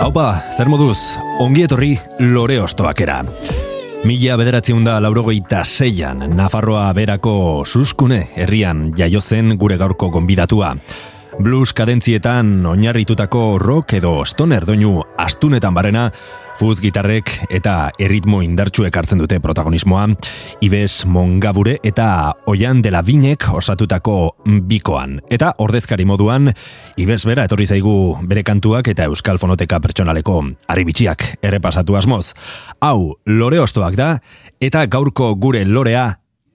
Haupa, zer moduz, ongi etorri lore ostoakera. Mila bederatziun da laurogeita zeian, Nafarroa berako suskune herrian jaiozen gure gaurko gonbidatua. Blues kadentzietan oinarritutako rock edo stoner doinu astunetan barena, fuz gitarrek eta erritmo indartsuek hartzen dute protagonismoa, Ibez Mongabure eta Oian de la Binek osatutako bikoan. Eta ordezkari moduan, Ibez bera etorri zaigu bere kantuak eta Euskal Fonoteka pertsonaleko arribitxiak errepasatu asmoz. Hau, lore ostoak da, eta gaurko gure lorea,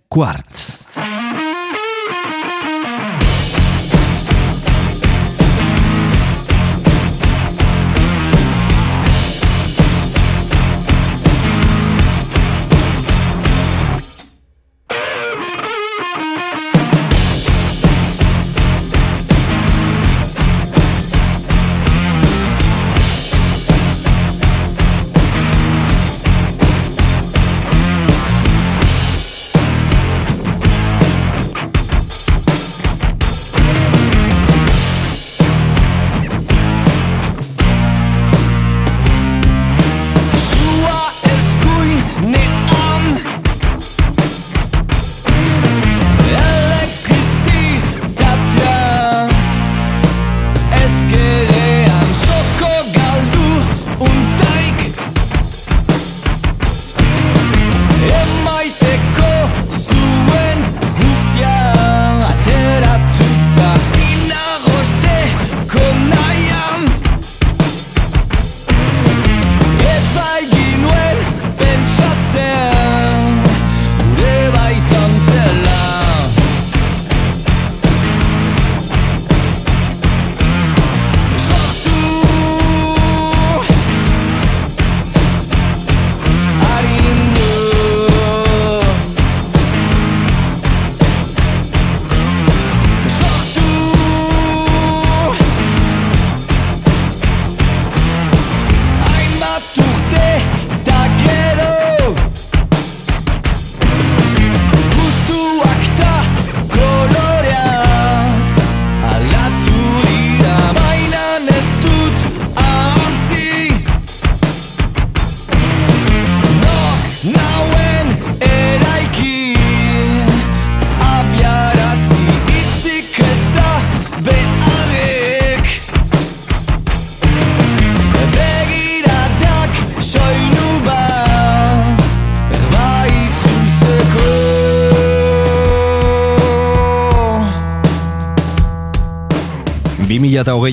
Quartz.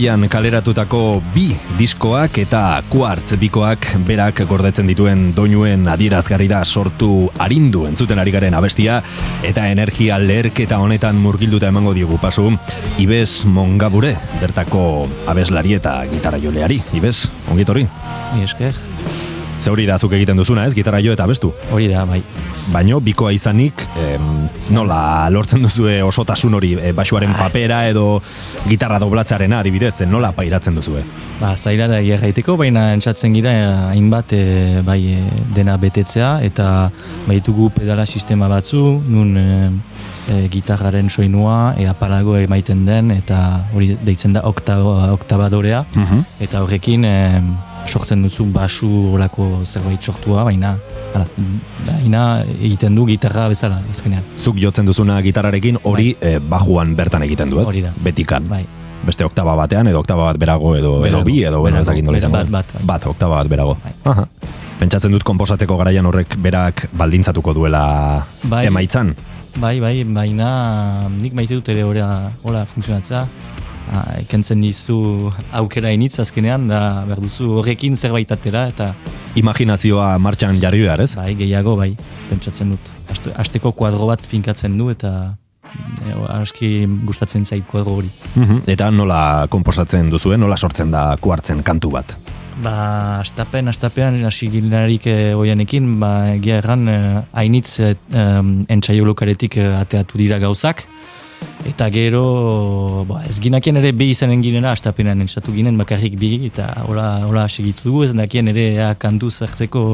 Hogeian kaleratutako bi diskoak eta kuartz bikoak berak gordetzen dituen doinuen adierazgarri da sortu arindu entzuten ari garen abestia eta energia leherketa honetan murgilduta emango diogu pasu. Ibez Mongabure bertako abeslari eta gitarra joleari. Ibez, ongitorri? Ni esker Ze da zuk egiten duzuna ez, gitarra jo eta abestu? Hori da, bai. Baino bikoa izanik em, nola lortzen duzue osotasun hori e, basuaren papera edo gitarra doblatzaren adibidez nola pairatzen duzue? Ba zaila da gaiteko baina entzatzen gira eh, hainbat e, bai dena betetzea eta baitugu pedala sistema batzu nun e, gitarraren soinua e, apalago emaiten den eta hori deitzen da oktabadorea mhm. eta horrekin sortzen duzu basu olako zerbait sortua, baina baina egiten du gitarra bezala, azkenean. Zuk jotzen duzuna gitarrarekin hori bai. eh, bajuan bertan egiten du, ez? Hori da. Betikan. Bai. Beste oktaba batean, edo oktaba bat berago, edo, edo bi, edo bueno, ezakin bat, bat, bat, bat, oktaba bat berago. Bai. Aha. Pentsatzen dut konposatzeko garaian horrek berak baldintzatuko duela bai. emaitzan. Bai, bai, baina nik maite dut ere hola funtzionatza kentzen dizu aukera initz azkenean, da berduzu horrekin zerbait atera, eta... Imaginazioa martxan jarri behar, ez? Bai, gehiago, bai, pentsatzen dut. Azteko kuadro bat finkatzen du, eta e, aski gustatzen zait kuadro hori. Mhm. Eta nola komposatzen duzu, nola sortzen da kuartzen kantu bat? Ba, astapen, astapean, hasi gilenarik e, oianekin, ba, egia erran, e, hainitz e, entxaio lokaretik e, ateatu dira gauzak. Eta gero, ba, ez ginakien ere be izanen ginena, astapenan entzatu ginen bakarrik bi, eta hola, hola segitu dugu, ez nakien ere ea kantu zertzeko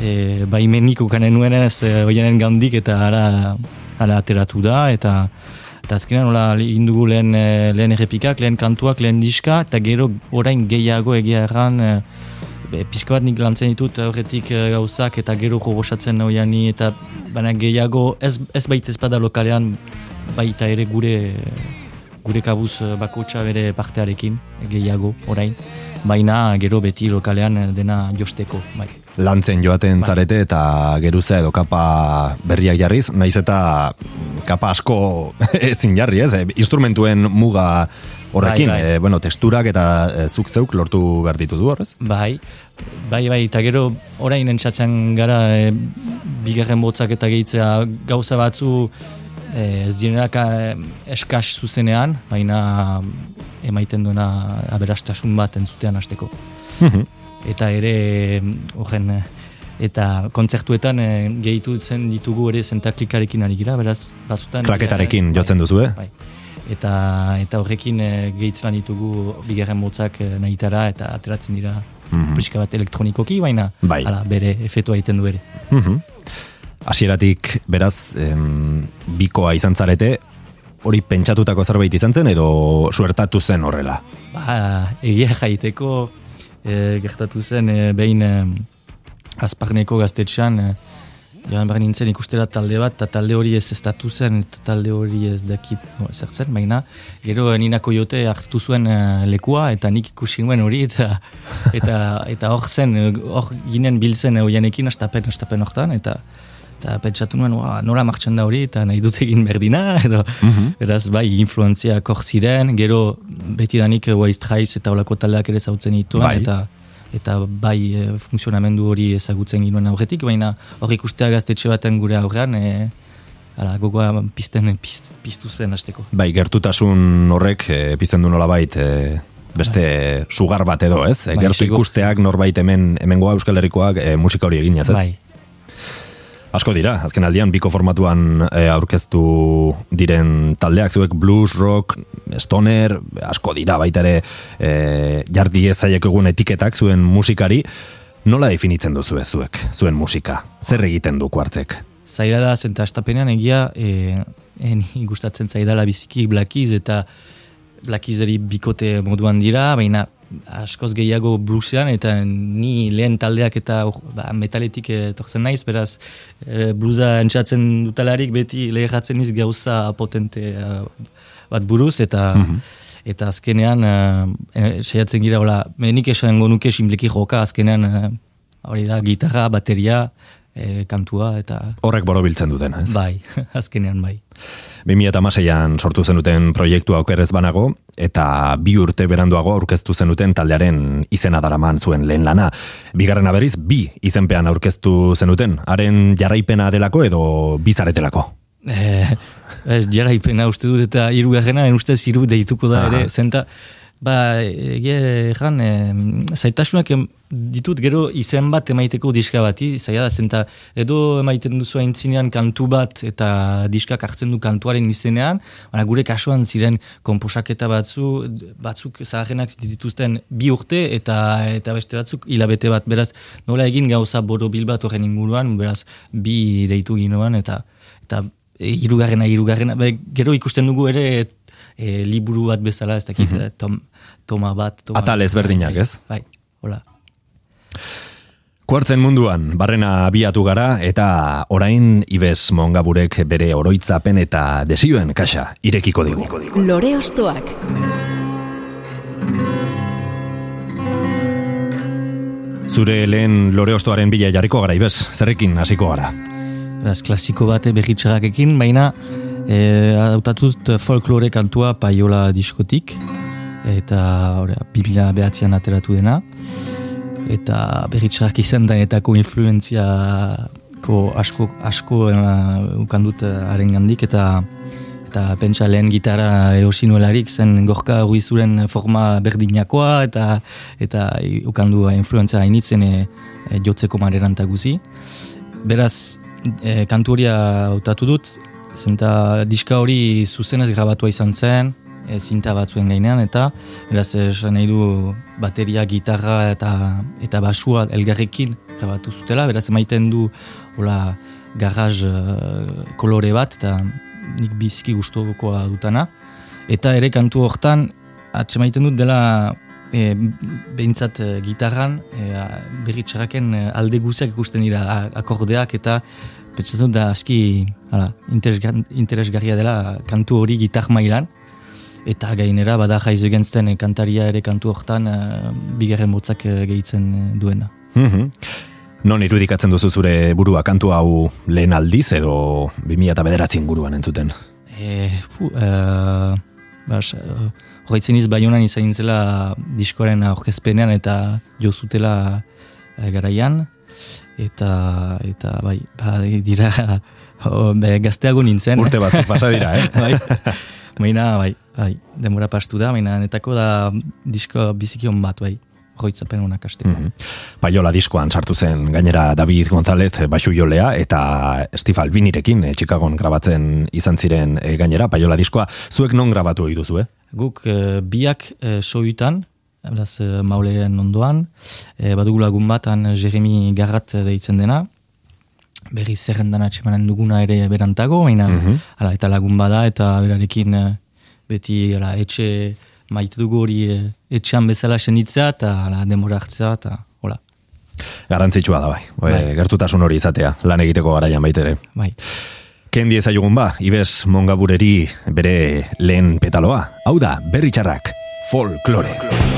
e, baimenik ukanen nuen ez, e, gandik, eta ara, ara ateratu da, eta Eta azkenean, hola, indugu lehen, eh, lehen errepikak, lehen kantuak, lehen diska, eta gero orain gehiago egia erran, e, pixka bat nik lantzen ditut horretik e, gauzak, eta gero jogosatzen nahoiani, eta baina gehiago, ez, ez baita ezpada lokalean, baita ere gure gure kabuz bakotxa bere partearekin, gehiago, orain. Baina gero beti lokalean dena josteko, bai lantzen joaten bai. zarete eta geruza edo kapa berriak jarriz, naiz eta kapa asko ezin jarri, ez? E, instrumentuen muga horrekin, bai, bai. E, bueno, testurak eta e, zuk zeuk lortu behar ditu du horrez? Bai, bai, bai, eta gero orain entzatzen gara e, bigarren botzak eta gehitzea gauza batzu ez direnak e, eskas zuzenean, baina emaiten duena aberastasun bat entzutean hasteko. Mhm eta ere horren eta kontzertuetan e, gehitu ditugu ere zentaklikarekin ari gira, beraz batzutan... Klaketarekin bai, jotzen duzu, eh? Bai. Eta, eta horrekin e, gehitzen ditugu bigarren motzak e, nahitara eta ateratzen dira mm bat elektronikoki, baina bai. ala, bere efetua egiten du ere. Mm Asieratik, beraz, em, bikoa izan zarete, hori pentsatutako zerbait izan zen edo suertatu zen horrela? Ba, egia jaiteko e, gertatu zen e, behin e, azparneko gaztetxean e, joan behar nintzen ikustera talde bat eta talde hori ez estatu zen eta talde hori ez dakit no, zertzen, baina gero ninako jote hartu zuen e, lekua eta nik ikusi nuen hori eta eta eta hor zen, hor ginen biltzen hoianekin astapen, astapen hortan eta eta pentsatu nuen, nola martxan da hori, eta nahi dut egin berdina, edo, mm beraz, bai, influenziak hor ziren, gero, beti danik, White Stripes eta olako taldeak ere zautzen dituen, bai. eta eta bai e, funtzionamendu hori ezagutzen ginoen aurretik, baina hor ikustea gaztetxe baten gure aurrean, e, ala, gogoa pizten, pizt, piztu zuen hasteko. Bai, gertutasun horrek e, pizten du nola bait, e, beste bai. sugar bat edo, ez? Bai, Gertu ikusteak norbait hemen, hemen goa Euskal Herrikoak e, musika hori egin, ez? Bai, Asko dira, azken aldian biko formatuan e, aurkeztu diren taldeak zuek blues, rock, stoner, asko dira baita ere e, jardi ezaiek egun etiketak zuen musikari, nola definitzen duzu zuek, zuen musika? Zer egiten du kuartzek? Zaira da, zenta estapenean egia, e, eni gustatzen zaidala biziki blakiz eta blakizeri bikote moduan dira, baina askoz gehiago bluesean eta ni lehen taldeak eta ba, metaletik etortzen naiz, beraz e, bluesa entzatzen dutalarik beti leheratzen iz gauza potente uh, bat buruz eta mhm. eta azkenean uh, saiatzen gira hola, menik esan nuke simpleki joka azkenean hori da gitarra, bateria e, kantua eta... Horrek borobiltzen duten, ez? Bai, azkenean bai. 2008an sortu zenuten proiektu aukerrez banago, eta bi urte beranduago aurkeztu zenuten taldearen izena daraman zuen lehen lana. Bigarren aberiz, bi izenpean aurkeztu zenuten, haren jarraipena delako edo bizaretelako? Eh, ez jarraipena uste dut eta irugarrena, en ustez iru deituko da ere, zenta Ba, egia erran, e, zaitasunak ditut gero izen bat emaiteko diska bati, zaila da, zenta edo emaiten duzu aintzinean kantu bat eta diskak hartzen du kantuaren izenean, baina gure kasuan ziren komposaketa batzu, batzuk zaharrenak dituzten bi urte eta eta beste batzuk hilabete bat, beraz, nola egin gauza boro bil bat horren inguruan, beraz, bi deitu ginoan eta eta irugarrena, irugarrena, gero ikusten dugu ere e, liburu bat bezala, ez dakit, mm tom, toma bat. Toma Atal ezberdinak, ez? Bai, hola. Kuartzen munduan, barrena abiatu gara, eta orain Ibez Mongaburek bere oroitzapen eta desioen kaxa irekiko digu. Lore ostoak. Zure lehen lore ostoaren bila jarriko gara, Ibez, zerrekin hasiko gara? Beraz, klasiko bate behitxerakekin, baina E, Autatut folklore kantua paiola diskotik. Eta ora, bibila behatzean ateratu dena. Eta berritxarki izan denetako influenziako asko, asko uh, ukandut haren gandik. Eta eta pentsa lehen gitarra eosinuelarik zen gorka zuren forma berdinakoa eta eta ukandu influenza hainitzen e, jotzeko mareran guzi. Beraz, e, kantu hori hautatu dut, zenta diska hori zuzenez grabatua izan zen, e, zinta batzuen gainean, eta beraz, esan nahi du bateria, gitarra eta eta basua elgarrekin grabatu zutela, beraz, emaiten du hola, garraz kolore bat, eta nik biziki gustukoa dutana. Eta ere kantu hortan, atxemaiten dut dela e, behintzat e, gitarran, e, berritxarraken e, alde guziak ikusten dira akordeak eta petsatzen dut da aski hala, interesgarria dela kantu hori gitar mailan. Eta gainera bada jaiz egentzten e, kantaria ere kantu hortan e, bigarren motzak e, gehitzen duena. Mm Non irudikatzen duzu zure burua kantu hau lehen aldiz edo 2000 eta bederatzen guruan entzuten? E, fu, e, bas, horretzen iz baionan izan zela diskoaren aurkezpenean eta jo zutela e, garaian eta eta bai, ba, dira o, be, gazteago nintzen. Urte bat, pasa dira, eh? bai, baina, bai, bai, demora pastu da, baina netako da disko bizikion bat, bai goitzapen honak asteko. Mm Paiola diskoan sartu zen gainera David González baixu jolea eta Steve Albinirekin e, Chicagoan grabatzen izan ziren e, gainera Paiola diskoa zuek non grabatu ohi duzu, eh? Guk e, biak e, soitan Beraz, mauleen ondoan, e, badugu lagun batan Jeremy Garrat deitzen dena, berri zerrendan atxemanen duguna ere berantago, baina, mm eta lagun bada, eta berarekin beti ala, etxe maite dugu hori etxean bezala senditzea eta ala, demora hartzea eta hola. Garantzitsua da bai. bai. gertutasun hori izatea, lan egiteko garaian baitere. Bai. Kendi ezagugun ba, Ibes Mongabureri bere lehen petaloa. Hau da, berri txarrak, folklore. folklore.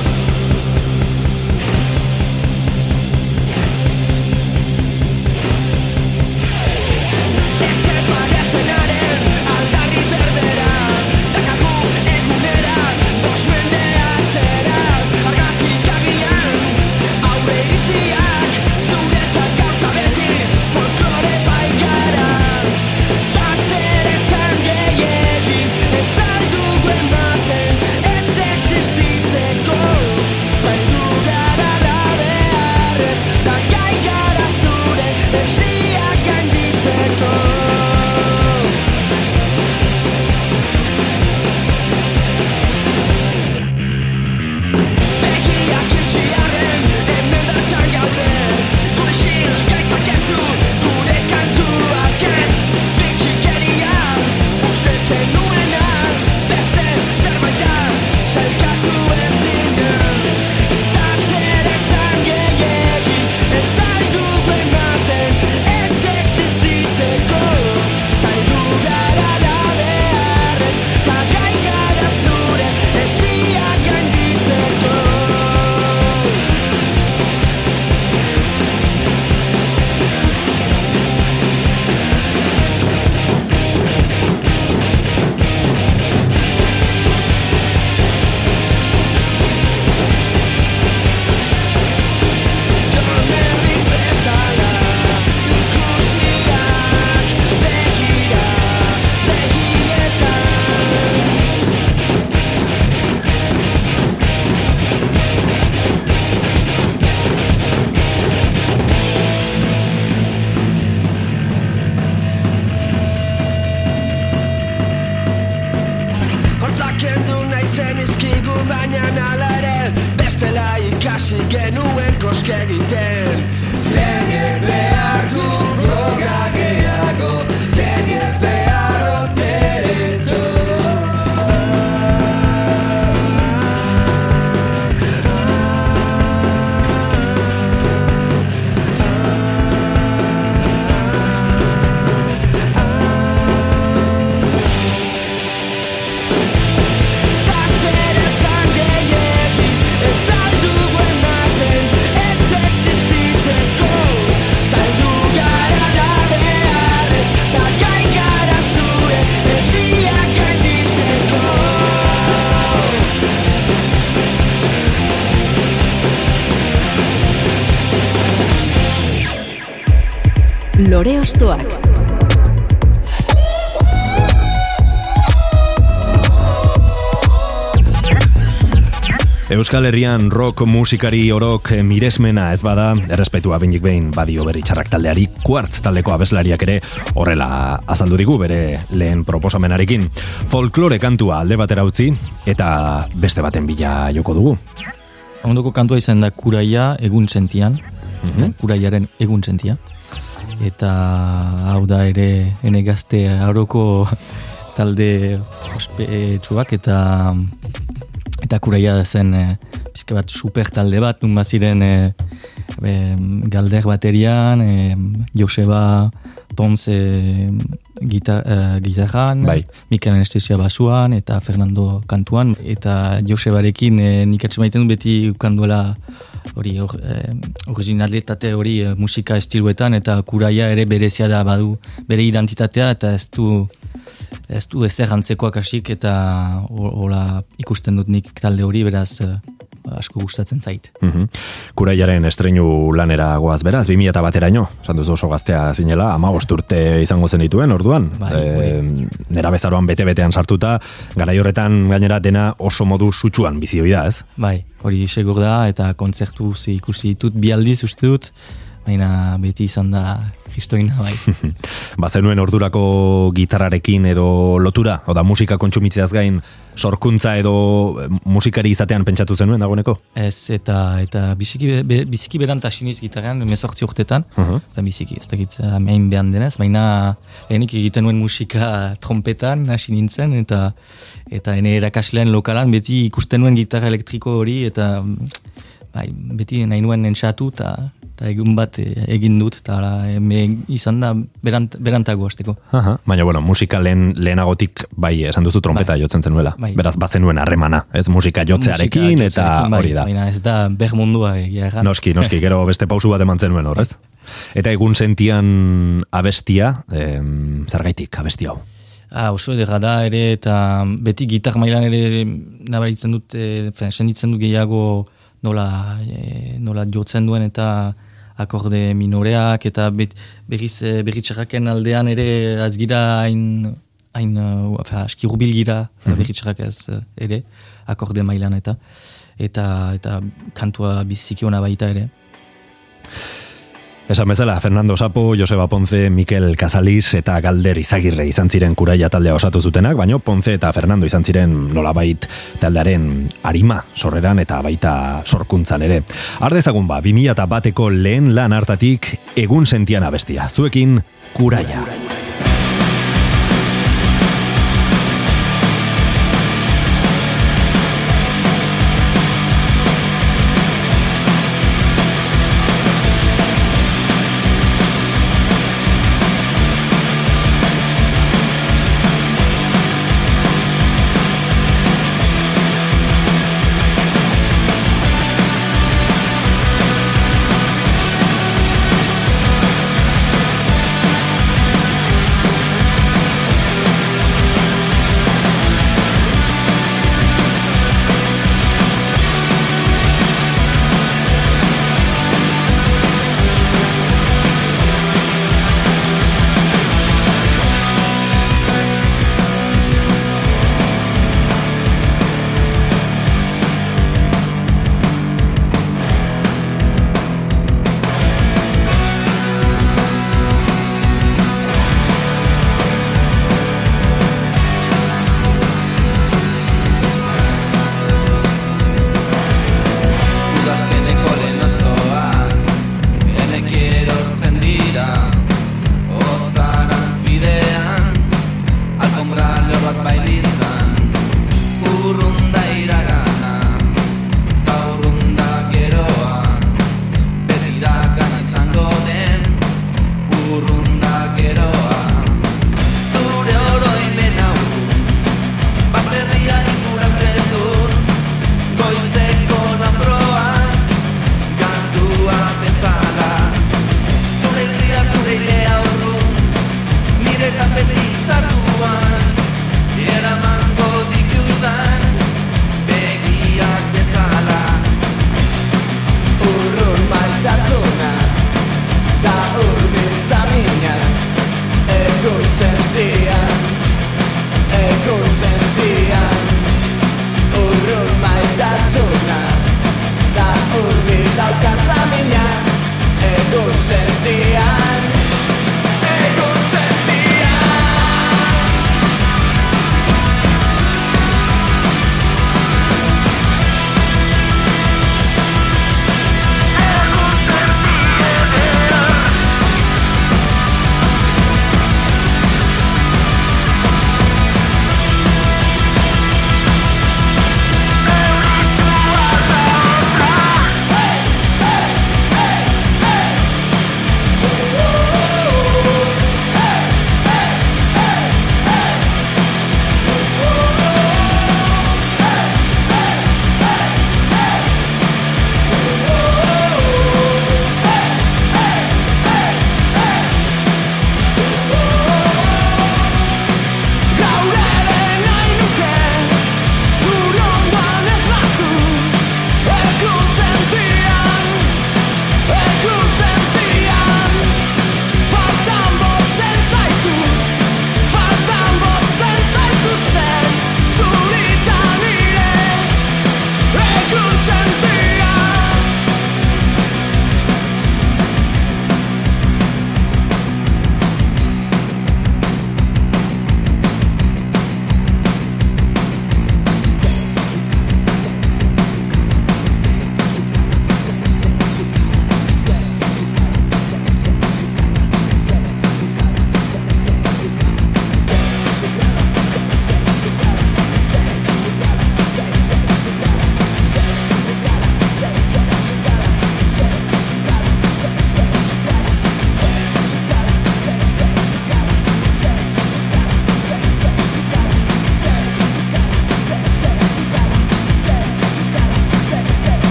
Kolore ostoak. Euskal Herrian rock musikari orok miresmena ez bada, errespetua bindik behin badio berri txarrak taldeari, kuartz taldeko abeslariak ere horrela azaldu digu bere lehen proposamenarekin. Folklore kantua alde batera utzi eta beste baten bila joko dugu. Ondoko kantua izan da kuraia egun sentian, mm -hmm. kuraiaren egun sentia. Eta hau da ere ene gazte aroko talde ospetsuak eta eta kuraia zen e, bat super talde bat, nun baziren e, e, galder baterian, e, Joseba Ponce gita, e, gitarran, bai. Mikel Anestesia basuan, eta Fernando kantuan, eta Josebarekin e, nik maiten du beti ukanduela hori originalitate hori musika estiluetan, eta kuraia ere berezia da badu bere identitatea, eta ez du ez du ezer antzekoak hasik eta hola ikusten dut nik talde hori beraz asko gustatzen zait. Mm -hmm. Kuraiaren estreinu lanera goaz beraz, 2000 eta bateraino, esan duzu oso gaztea zinela, ama urte izango zen dituen orduan. Bai, e, nera bezaroan bete-betean sartuta, gara horretan gainera dena oso modu sutsuan bizi hori da, ez? Bai, hori segur da, eta kontzertu ikusi ditut, bi aldiz uste dut, baina beti izan da kristoina bai. ba zenuen ordurako gitarrarekin edo lotura, oda musika kontsumitzeaz gain sorkuntza edo eh, musikari izatean pentsatu zenuen dagoeneko? Ez, eta eta biziki, be, biziki berant asiniz gitarrean, mezortzi urtetan, uh -huh. biziki, ez dakit, hain behan denez, baina lehenik egiten nuen musika trompetan hasi nintzen, eta eta ene erakaslean lokalan beti ikusten nuen gitarra elektriko hori, eta bai, beti nahi nuen entsatu, eta eta egun bat eh, egin dut, eta izan da berant, berantago azteko. Baina, bueno, musika lehen, lehenagotik, bai, esan duzu trompeta bai. jotzen zenuela. Bai. Beraz, bazenuen harremana, ez musika jotzearekin, eta bai, hori da. Baina ez da bermundua egia egan. Noski, noski, gero beste pausu bat eman zenuen horrez. Eta egun sentian abestia, em, zergaitik abestia hau? Ah, oso edera da ere, eta beti gitar mailan ere nabaritzen dut, e, senditzen dut gehiago nola, e, nola jotzen duen eta akorde minoreak eta bet, berriz eh, berritxarraken aldean ere azgira hain hain uh, aski rubil gira mm ez uh, ere akorde mailan eta eta eta kantua biziki ona baita ere Esan bezala, Fernando Sapo, Joseba Ponce, Mikel Casalis eta Galder Izagirre izan ziren kuraia taldea osatu zutenak, baino Ponce eta Fernando izan ziren nolabait taldearen arima sorreran eta baita sorkuntzan ere. Ardezagun ba, 2000 bateko lehen lan hartatik egun sentian abestia. Zuekin, kuraia.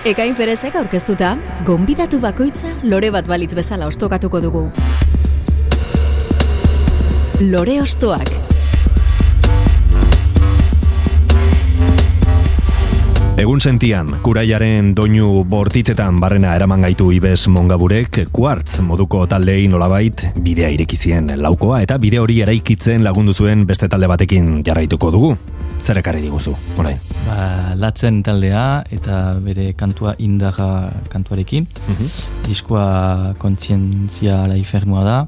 Ekain perezek aurkeztuta, gonbidatu bakoitza lore bat balitz bezala ostokatuko dugu. Lore ostoak. Egun sentian, kuraiaren doinu bortitzetan barrena eraman gaitu ibez mongaburek, kuartz moduko taldei nolabait bidea irekizien laukoa eta bide hori eraikitzen lagundu zuen beste talde batekin jarraituko dugu. Zer ekarri diguzu, orain? Ba, latzen taldea eta bere kantua indaga kantuarekin. Mhm. Diskoa kontzientzia laifernua da.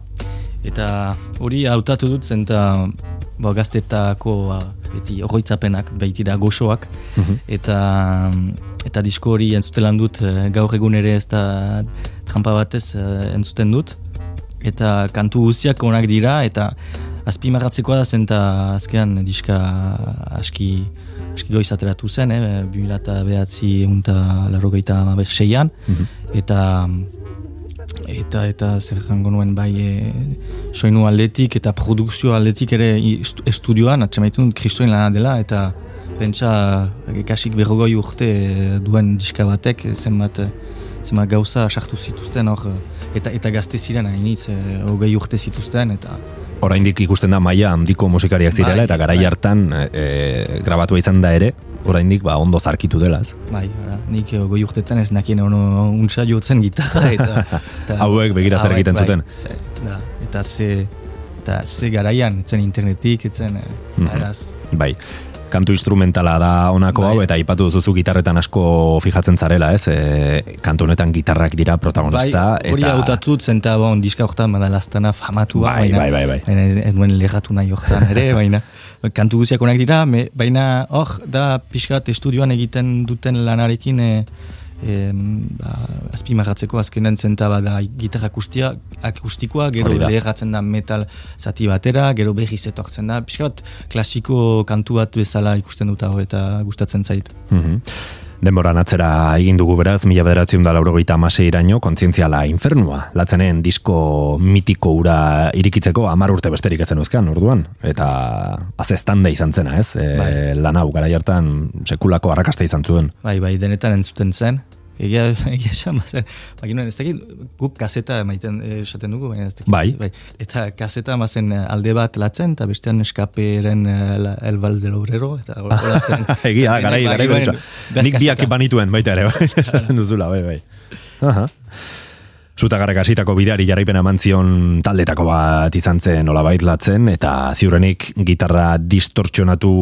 Eta hori hautatu dut zen eta ba, gaztetako ba, beti horroitzapenak, baitira goxoak. Mhm. Eta eta disko hori entzutelan dut eh, gaur egun ere ez da trampa batez eh, entzuten dut. Eta kantu guztiak onak dira eta azpimarratzekoa da zen eta azkenan diska aski aski goiz ateratu zen, eh, 2000 behatzi unta larrogeita amabe seian, Mhm. eta eta eta zer jango nuen bai e, soinu aldetik eta produkzio aldetik ere estudioan atxamaitu dut kristoen lana dela eta pentsa kasik berrogoi urte e, duen diska batek e, zenbat e, zenbat gauza sartu zituzten hor e, eta eta gazte ziren hainitz e, hogei urte zituzten eta Oraindik ikusten da maila handiko musikariak zirela Bai, eta garai bai. hartan e, grabatua izan da ere, oraindik ba ondo zarkitu dela, ez? bai, ara, nik e, hogei urtetan ez nakien ono untsa jotzen gitarra eta, eta Hauek begira zer hauek, egiten bai, zuten. ze, da, eta ze eta ze garaian, etzen internetik, etzen Mhm. eraz, Bai. Kantu instrumentala da honako Bai. hau eta aipatu duzu gitarretan asko fijatzen zarela, ez? E, kantu honetan gitarrak dira protagonista Bai, hori eta hautatu zen eta bon, diska horretan badalaztana famatua. Bai, baina, bai, bai, bai. Baina ez nuen lerratu nahi horretan ere, baina kantu guziak onak dira, me, baina hor da pixka estudioan egiten duten lanarekin e, e, ba, azpimarratzeko azkenen zenta bada gitarra akustia, akustikoa, gero Hori da. leherratzen da metal zati batera, gero berriz etortzen da, pixka klasiko kantu bat bezala ikusten dut hau eta gustatzen zait. Mhm. Denboran atzera egin dugu beraz, mila bederatzen da laurogeita amasei iraino, kontzientziala infernua. Latzenen disko mitiko ura irikitzeko amar urte besterik ezen uzkan, orduan. Eta azestande izan zena, ez? E, Bai. Lan hau, gara jartan sekulako arrakasta izan zuen. Bai, bai, denetan entzuten zen. Egia, egia esan, bazen, baginuen, ez dakit, guk kaseta emaiten eh, esaten dugu, baina ez dakit. Bai. Eta kaseta mazen eh, alde bat latzen, eta bestean eskaperen eh, la- el del Obrero, eta hola zen. Egia, garai, denek garai beretsua. ber Nik biak banituen baita ere, bai, esaten duzula, bai, bai. Aha. Zutagarrak hasitako bideari jarraipena eman zion taldetako bat izan zen olabait latzen, eta ziurrenik gitarra distortxonatu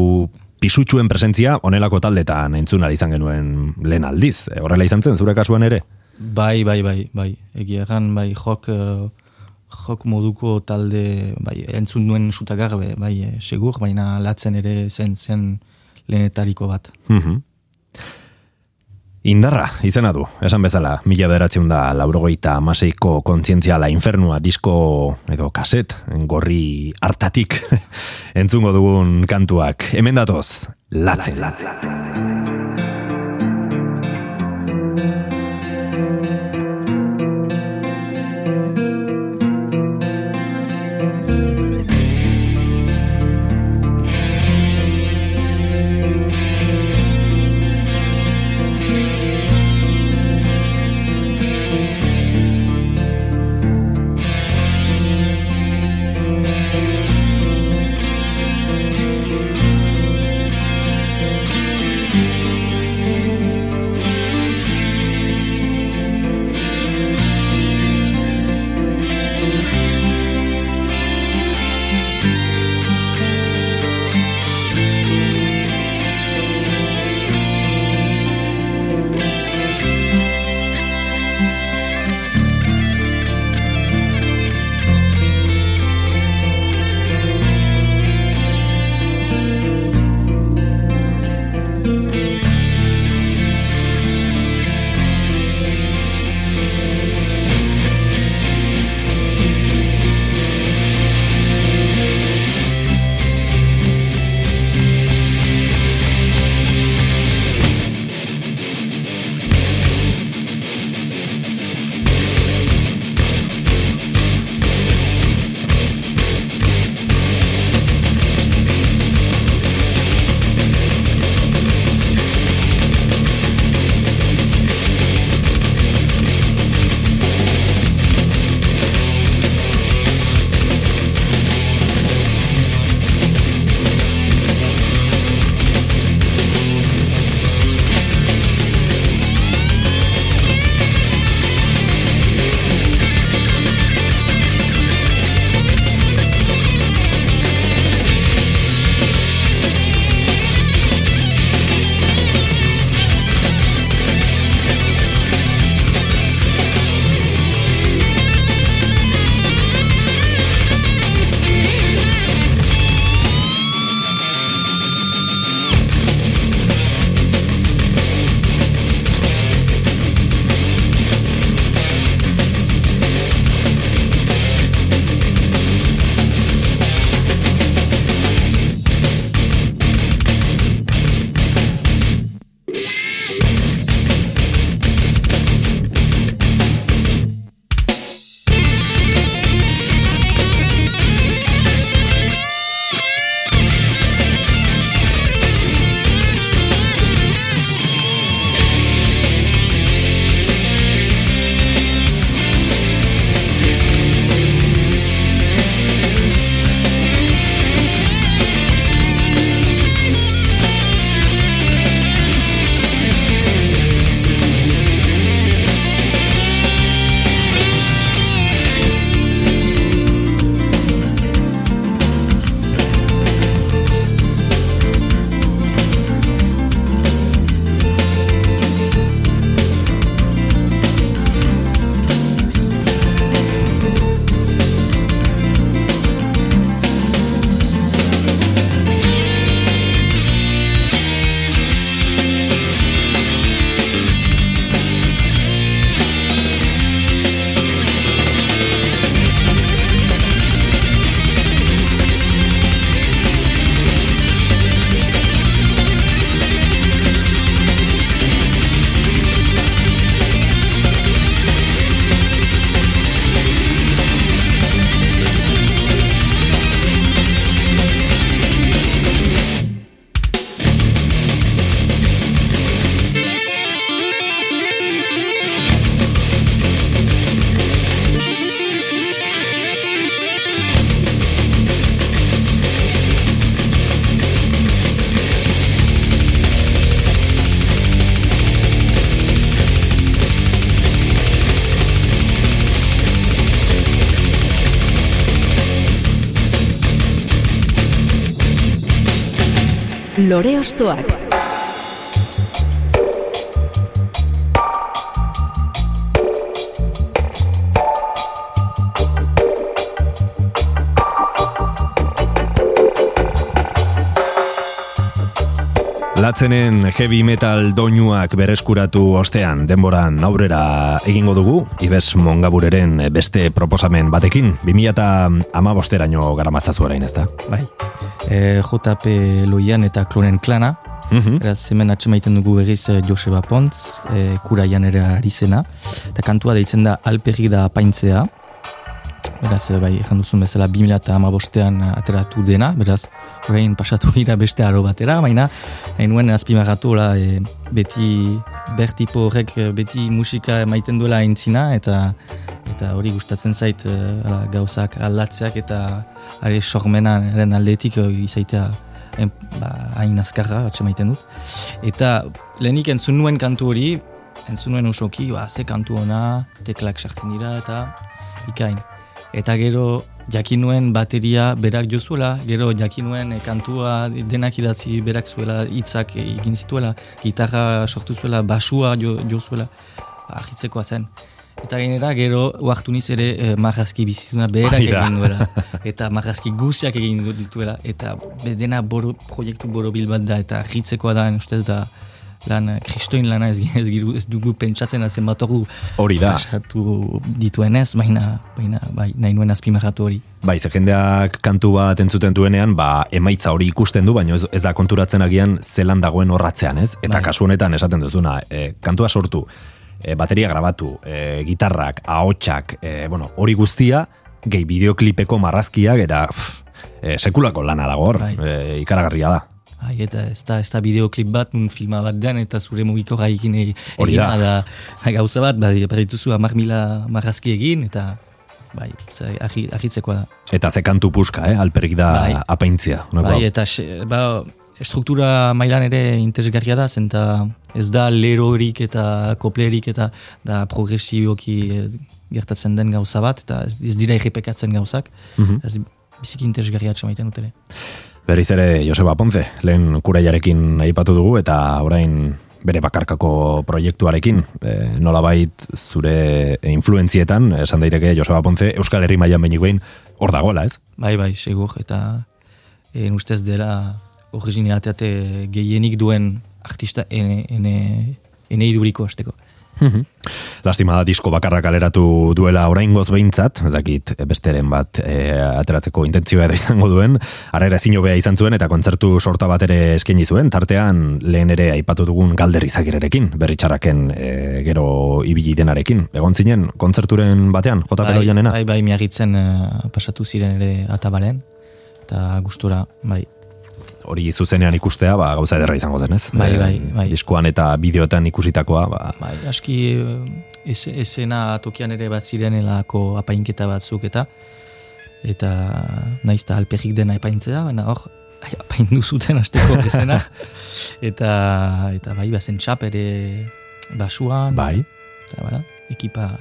pisutsuen presentzia onelako taldetan entzun izan genuen lehen aldiz. E, horrela izan zen, zure kasuan ere? Bai, bai, bai, bai. Egia egan, bai, jok, eh, jok moduko talde, bai, entzun nuen sutagar, bai, eh, segur, baina latzen ere zen zen lehenetariko bat. Mhm. Indarra, izena du, esan bezala, mila bederatzen da laurogeita amaseiko kontzientziala infernua disko edo kaset, gorri hartatik entzungo dugun kantuak. Hemen datoz, latzen. Thank Lore Ostoak. Latzenen heavy metal doinuak berreskuratu ostean denboran aurrera egingo dugu, Ibes Mongabureren beste proposamen batekin, 2000 eta ama bosteraino garamatzazu orain ez da? Bai, e, JP Loian eta Klonen Klana, Mm Eraz, hemen atxemaiten dugu berriz eh, Joseba Pontz, e, kuraian ere arizena, eta kantua deitzen da alperrik da apaintzea, Beraz, bai, ezan duzun bezala 2000 eta amabostean ateratu dena, beraz, horrein pasatu gira beste aro batera, baina, nahi nuen azpimagatu, e, beti, bertipo horrek beti musika maiten duela aintzina, eta eta hori gustatzen zait e, gauzak aldatzeak, eta are sormenaren aldetik izaitea ba, hain azkarra, batxe maiten dut. Eta lehenik entzun nuen kantu hori, entzun nuen osoki, ba, ze kantu ona, teklak sartzen dira, eta ikain eta gero jakin nuen bateria berak jozuela, gero jakin nuen eh, kantua denak idatzi berak zuela, hitzak egin zituela, gitarra sortu zuela, basua jo, jozuela, ahitzekoa zen. Eta gainera, gero, uartu niz ere eh, marrazki bizituna berak egin duela. Eta marrazki guziak egin dituela. Eta dena boro, proiektu boro bat da, eta ahitzekoa da, ustez da, lan kristoin lana ez, ez, ez dugu pentsatzen azen bat hori da pasatu dituen ez, baina, baina bai, nahi nuen azpimarratu hori. Bai, ze jendeak kantu bat entzuten duenean, ba, emaitza hori ikusten du, baina ez, ez da konturatzen agian zelan dagoen horratzean, ez? Eta bai. kasu honetan esaten duzuna, e, kantua sortu, e, bateria grabatu, e, gitarrak, ahotsak, e, bueno, hori guztia, gehi bideoklipeko marrazkiak, eta e, sekulako lana dago hor, bai. e, ikaragarria da. Ai, eta ez da, ez da bideoklip bat, un filma bat den, eta zure mugiko gaikin egin da. gauza bat, bai, berrituzu amak mila marrazki egin, eta bai, ahitzeko da. Eta ze kantu puska, eh? alperik da bai. apaintzia. Bai, eta ba, struktura mailan ere interesgarria da, zenta ez da lerorik eta koplerik eta da progresiboki eh, gertatzen den gauza bat, eta ez dira egipekatzen gauzak, mm -hmm. ez biziki interesgarria atxamaiten dut ere. Berriz ere Joseba Ponce, lehen kuraiarekin aipatu dugu eta orain bere bakarkako proiektuarekin, e, nolabait zure influentzietan, esan daiteke Joseba Ponce, Euskal Herri mailan behin, hor dagoela, ez? Bai, bai, segur, eta en ustez dela originalitate gehienik duen artista ene, ene, ene iduriko azteko. Mhm. Lastima da disko bakarrak aleratu duela oraingoz behintzat, ez dakit besteren bat e, ateratzeko intentzioa edo izango duen, arrera ezin hobea izan zuen eta kontzertu sorta bat ere eskaini zuen, tartean lehen ere aipatu dugun galder izagirerekin, berritxaraken e, gero ibili denarekin. Egon zinen, kontzerturen batean, jota bai, janena? Bai, bai, miagitzen uh, pasatu ziren ere atabalen, eta gustura, bai, hori zuzenean ikustea, ba, gauza ederra izango zen, ez? Bai, bai, bai. Diskoan eta bideoetan ikusitakoa, ba... Bai, aski eh, esena tokian ere bat zirenelako apainketa batzuk eta eta naiz eta alperrik dena epaintzea, baina hor, apaindu zuten azteko esena. eta, eta bai, bazen txap ere basuan. Bai. Eta, bera, ekipa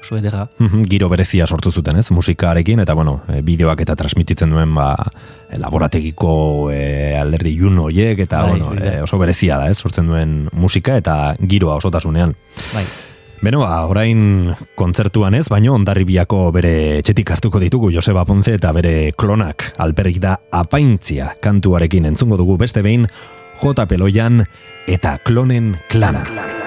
oso edera. Mhm, giro berezia sortu zuten, ez? Musikarekin, eta bueno, e, bideoak eta transmititzen duen, ba, laborategiko e, alderdi jun horiek, eta bai, bueno, e, oso berezia da, ez? Sortzen duen musika eta giroa osotasunean. Bai. Beno, ba, orain kontzertuan ez, baino ondarribiako bere etxetik hartuko ditugu Joseba Ponce eta bere klonak alperik da apaintzia kantuarekin entzungo dugu beste behin J. Peloian eta klonen klana. lore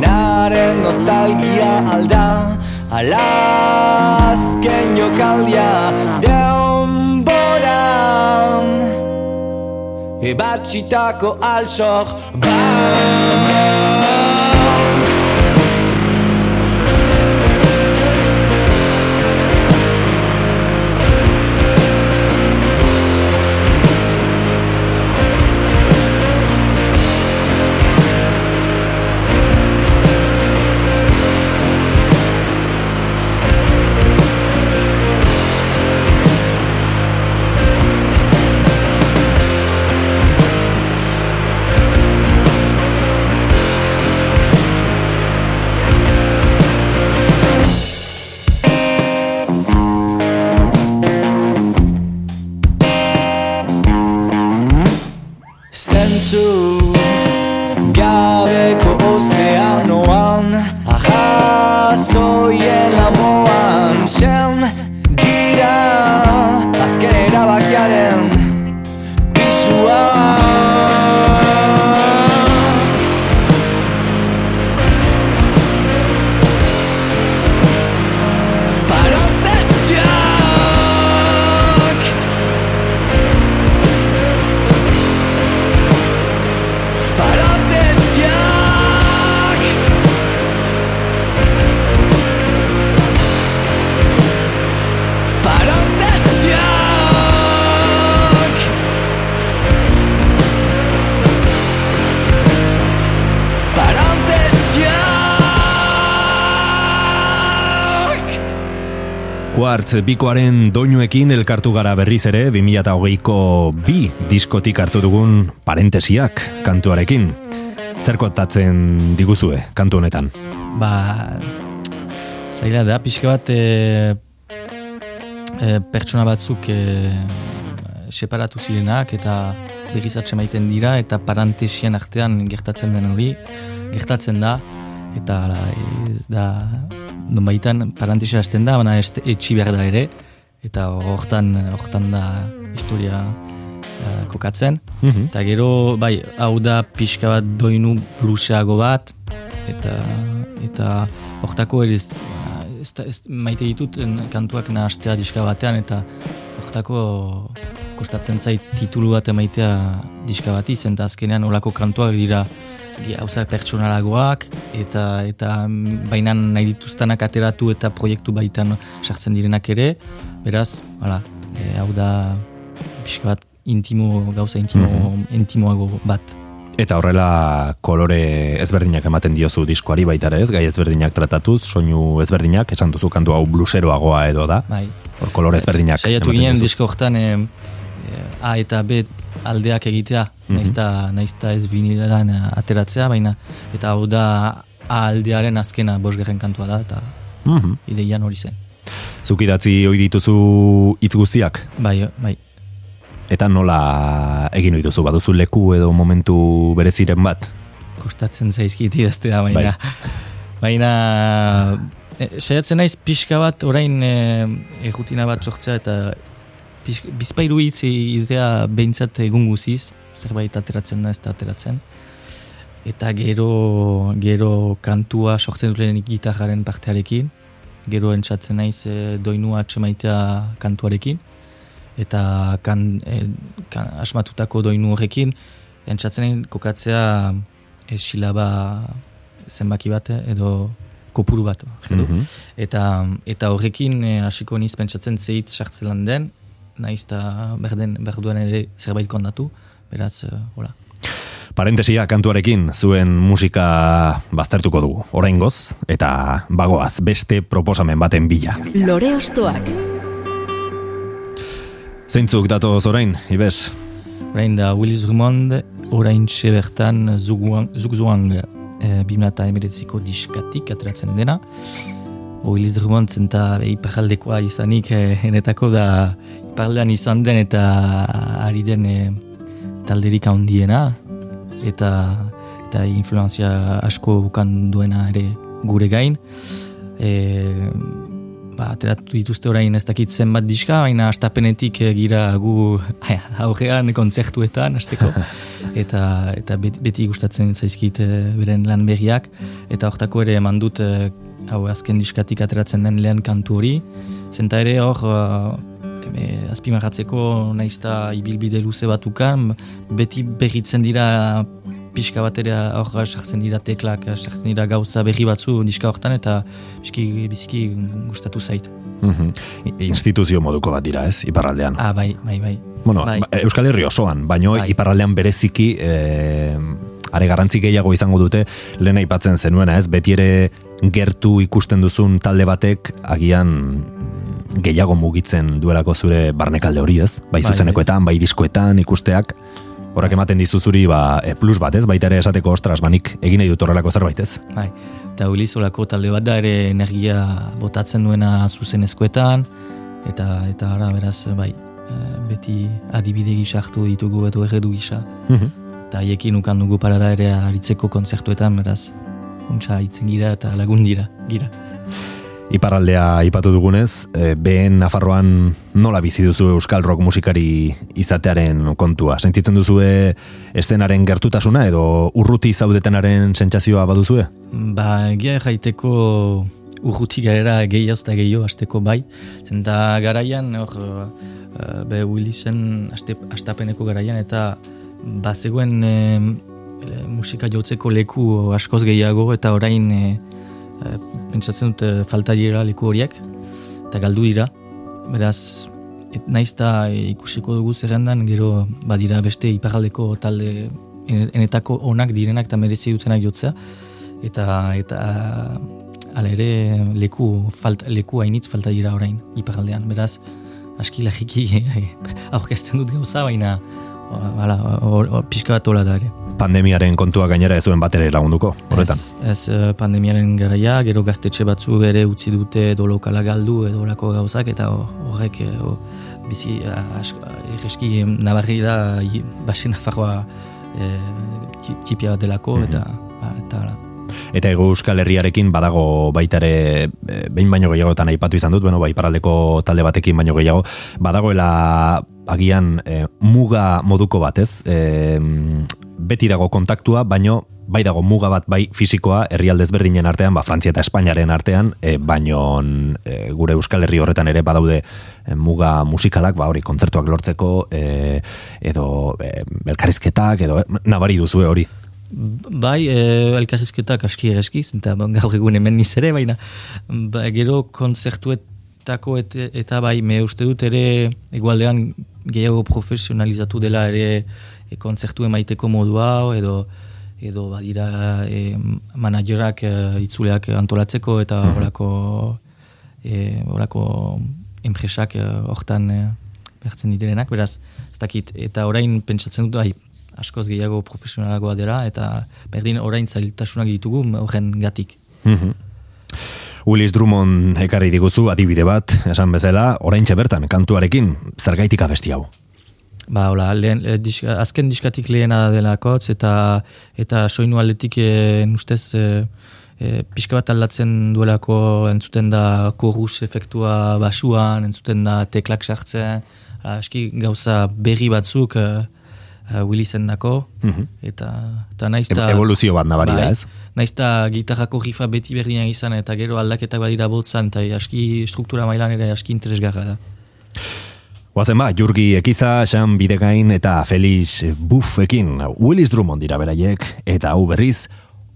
Naren nostalgia alda Alazken jokaldia Deon boran Ebatxitako altsok Bam Quartz bikoaren doinuekin elkartu gara berriz ere 2008ko bi diskotik hartu dugun parentesiak kantuarekin. Zer kontatzen diguzue kantu honetan? Ba, zaila da, pixka bat e, e, pertsona batzuk e, separatu zirenak eta begizatxe maiten dira eta parentesian artean gertatzen den hori, gertatzen da eta ez da non baitan parantisa hasten da, baina etxi behar da ere, eta hortan, hortan da historia uh, kokatzen. Mhm. Eta gero, bai, hau da pixka bat doinu bluseago bat, eta eta hortako ere ez, ez, maite ditut kantuak nahastea diska batean, eta hortako kostatzen zait titulu bat emaitea diska bat izen, eta azkenean olako kantuak dira gauzak pertsonalagoak eta eta baina nahi dituztanak ateratu eta proiektu baitan sartzen direnak ere, beraz, hala, e, hau da pixka bat intimo, gauza intimo, mm intimoago bat. Eta horrela kolore ezberdinak ematen diozu diskoari baita ez, gai ezberdinak tratatuz, soinu ezberdinak, esan duzu kantu hau bluseroagoa edo da. Bai. Hor kolore ezberdinak. Saiatu ginen disko horretan e, A eta B aldeak egitea, mm -hmm. naizta, ez binilean eh, ateratzea, baina eta hau da aldearen azkena bosgerren kantua da, eta mm -hmm. ideian hori zen. Zuk idatzi hori dituzu hitz guztiak? Bai, bai. Eta nola egin hori duzu, baduzu leku edo momentu bereziren bat? Kostatzen zaizkit idaztea, baina... Bai. Baina... E, saiatzen naiz pixka bat, orain e, bat sortzea eta bizpairu hitz idea behintzat egun guziz, zerbait ateratzen da ez da ateratzen. Eta gero, gero kantua sortzen dut gitarraren partearekin, gero entzatzen naiz e, doinua atxemaitea kantuarekin, eta kan, e, kan, asmatutako doinu horrekin, entzatzen kokatzea e, silaba zenbaki bat edo kopuru bat. edo. Mhm. Eta, eta horrekin e, hasiko niz pentsatzen zeit sartzelan den, naiz eta berden, berduan ere zerbait kondatu, beraz, e, hola. Parentesia kantuarekin zuen musika baztertuko dugu, orain goz, eta bagoaz beste proposamen baten bila. Lore Ostoak. Zeintzuk datoz orain, Ibes? Orain da Willis Drummond, orain bertan Zugwang, Zugzwang e, diskatik ateratzen dena. Willis Drummond zenta iparaldekoa izanik e, enetako da iparaldean izan den eta ari den e, talderik handiena eta eta influenzia asko bukan duena ere gure gain. E, ba, ateratu dituzte orain ez dakit zenbat diska, baina astapenetik eh, gira gu aurrean kontzertuetan asteko eta eta beti, gustatzen zaizkit eh, beren lan berriak. Eta hortako ere eman dut eh, hau azken diskatik ateratzen den lehen kantu hori. Zenta ere hor e, azpimarratzeko naizta ibilbide luze batukan beti berritzen dira pixka bat ere hor sartzen dira teklak, sartzen dira gauza berri batzu diska hortan eta biziki, biziki gustatu zait. Mhm. I- Instituzio moduko bat dira, ez, iparraldean. Ah, bai, bai, bai. Bueno, bai. ba- Euskal Herri osoan, baino Bai. iparraldean bereziki e, are garrantzi gehiago izango dute lehen aipatzen zenuena, ez? Beti ere gertu ikusten duzun talde batek agian gehiago mugitzen duelako zure barnekalde hori, ez? Bai Bai, zuzenekoetan, bai diskoetan ikusteak. Horrek ematen dizu zuri ba, e, plus bat, ez? Baita ere esateko ostras, banik egin nahi dut horrelako zerbait, ez? Bai. Eta Uliz olako talde bat da ere energia botatzen duena zuzenezkoetan eta eta ara beraz bai eh, beti adibide gisa hartu ditugu edo erredu gisa Mhm. eta haiekin ukan dugu parada ere aritzeko kontzertuetan beraz untsa hitzen gira eta lagun dira gira. Iparraldea ipatu dugunez, e, behen Nafarroan nola bizi duzu euskal rock musikari izatearen kontua? Sentitzen duzue estenaren gertutasuna edo urruti zaudetenaren sentsazioa baduzue? Ba, egia jaiteko urruti garera gehiago eta gehiago asteko bai. Zenta garaian, hor, uh, be Willisen aste, astapeneko garaian eta bazegoen e, musika jotzeko leku askoz gehiago eta orain e, e, pentsatzen dut falta dira leku horiek eta galdu dira. Beraz, et, naiz eta ikusiko dugu zerrendan gero badira beste iparraldeko talde en- enetako onak direnak eta merezi dutenak jotzea eta eta hala ere leku falta, leku hainitz falta dira orain iparraldean. Beraz, aski lagiki aurkezten dut gauza, baina hala, pixka bat hola da ere. Pandemiaren kontua gainera ez zuen batere lagunduko, horretan. Ez, ez eh, pandemiaren garaia, gero gaztetxe batzu ere utzi dute edo lokala galdu edo olako gauzak, eta ho- horrek eh, bizi eh, erreski nabarri da i- base nafarroa e, txipia bat delako, eta, ba, eta hala. Eta ego euskal herriarekin badago baita ere e, behin baino gehiagotan aipatu izan dut, bueno, bai paraldeko talde batekin baino gehiago, badagoela agian e, muga moduko bat, ez? E, beti dago kontaktua, baino bai dago muga bat bai fisikoa herrialde ezberdinen artean, ba Frantzia eta Espainiaren artean, e, baino e, gure Euskal Herri horretan ere badaude e, muga musikalak, ba hori kontzertuak lortzeko e, edo e, elkarrizketak edo e, nabari duzue hori. Bai, e, elkarrizketak aski ereskiz, eta bon, gaur egun hemen niz ere, baina ba, gero kontzertuetako et, eta bai, me uste dut ere egualdean gehiago profesionalizatu dela ere e, kontzertu emaiteko modua edo edo badira e, managerak e, itzuleak antolatzeko eta horako e, horako enpresak e, hortan e, bertzen direnak, beraz, ez dakit, eta orain pentsatzen dut, bai, askoz gehiago profesionalagoa dela, eta berdin orain zailtasunak ditugu horren gatik. Mhm. Willis Drummond ekarri diguzu adibide bat, esan bezala, oraintxe bertan, kantuarekin, zergaitik abesti hau. Ba, hola, lehen, eh, diska, azken diskatik lehena delakotz, eta eta soinu aldetik eh, ustez eh, eh, pixka bat aldatzen duelako entzuten da korus efektua basuan, entzuten da teklak sartzen, aski gauza berri batzuk eh, uh, Willisen dako, Mhm. eta, eta naiz E- ta... evoluzio bat nabari da, bai, ez? Naiz ta gitarrako rifa beti berdina izan, eta gero aldaketak badira botzan, eta aski struktura mailan ere aski interesgarra da. Guazen ba, Jurgi Ekiza, Xan Bidegain eta Felix Buffekin Willis Drummond dira beraiek eta hau berriz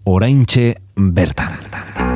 oraintxe bertan.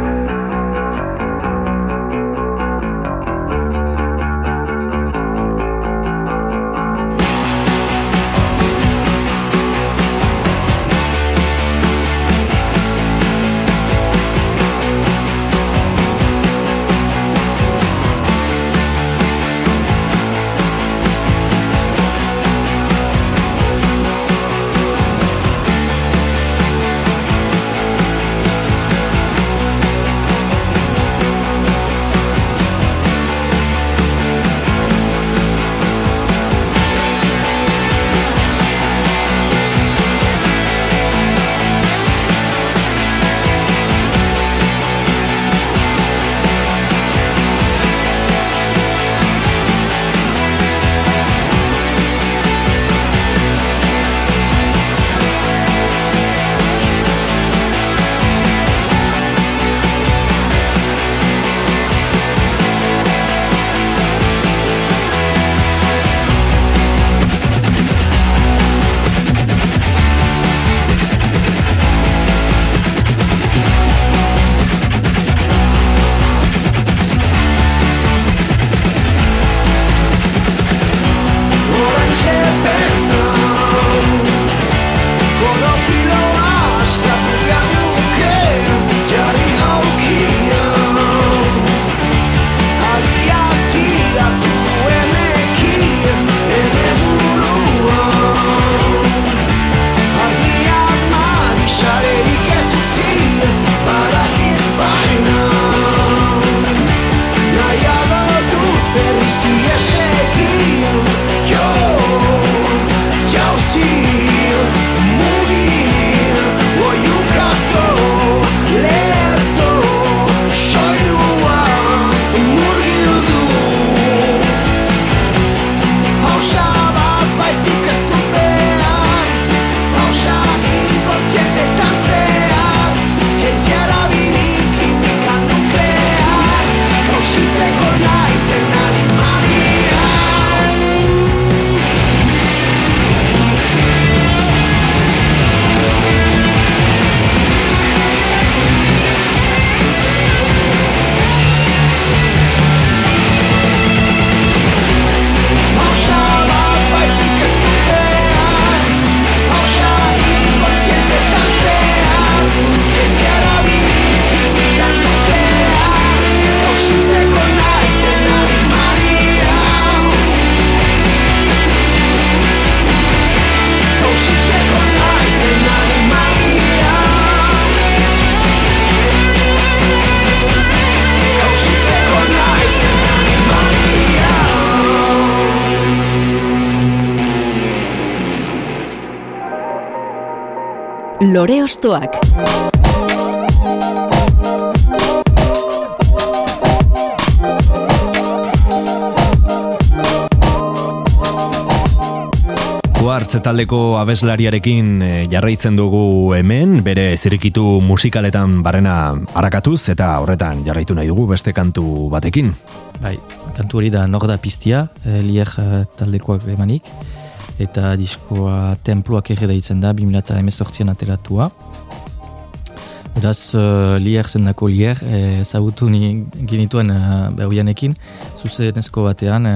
Lore Ostoak. Kuartz taldeko abeslariarekin eh, jarraitzen dugu hemen, bere zirikitu musikaletan barrena harakatuz eta horretan jarraitu nahi dugu beste kantu batekin. Bai, kantu hori da nor da piztia, e, lier eh, taldekoak emanik eta diskoa templuak ere daitzen da, 2018an ateratua. Beraz, uh, lier zendako lier, e, zagutu ni genituen uh, behuianekin, zuzenezko batean,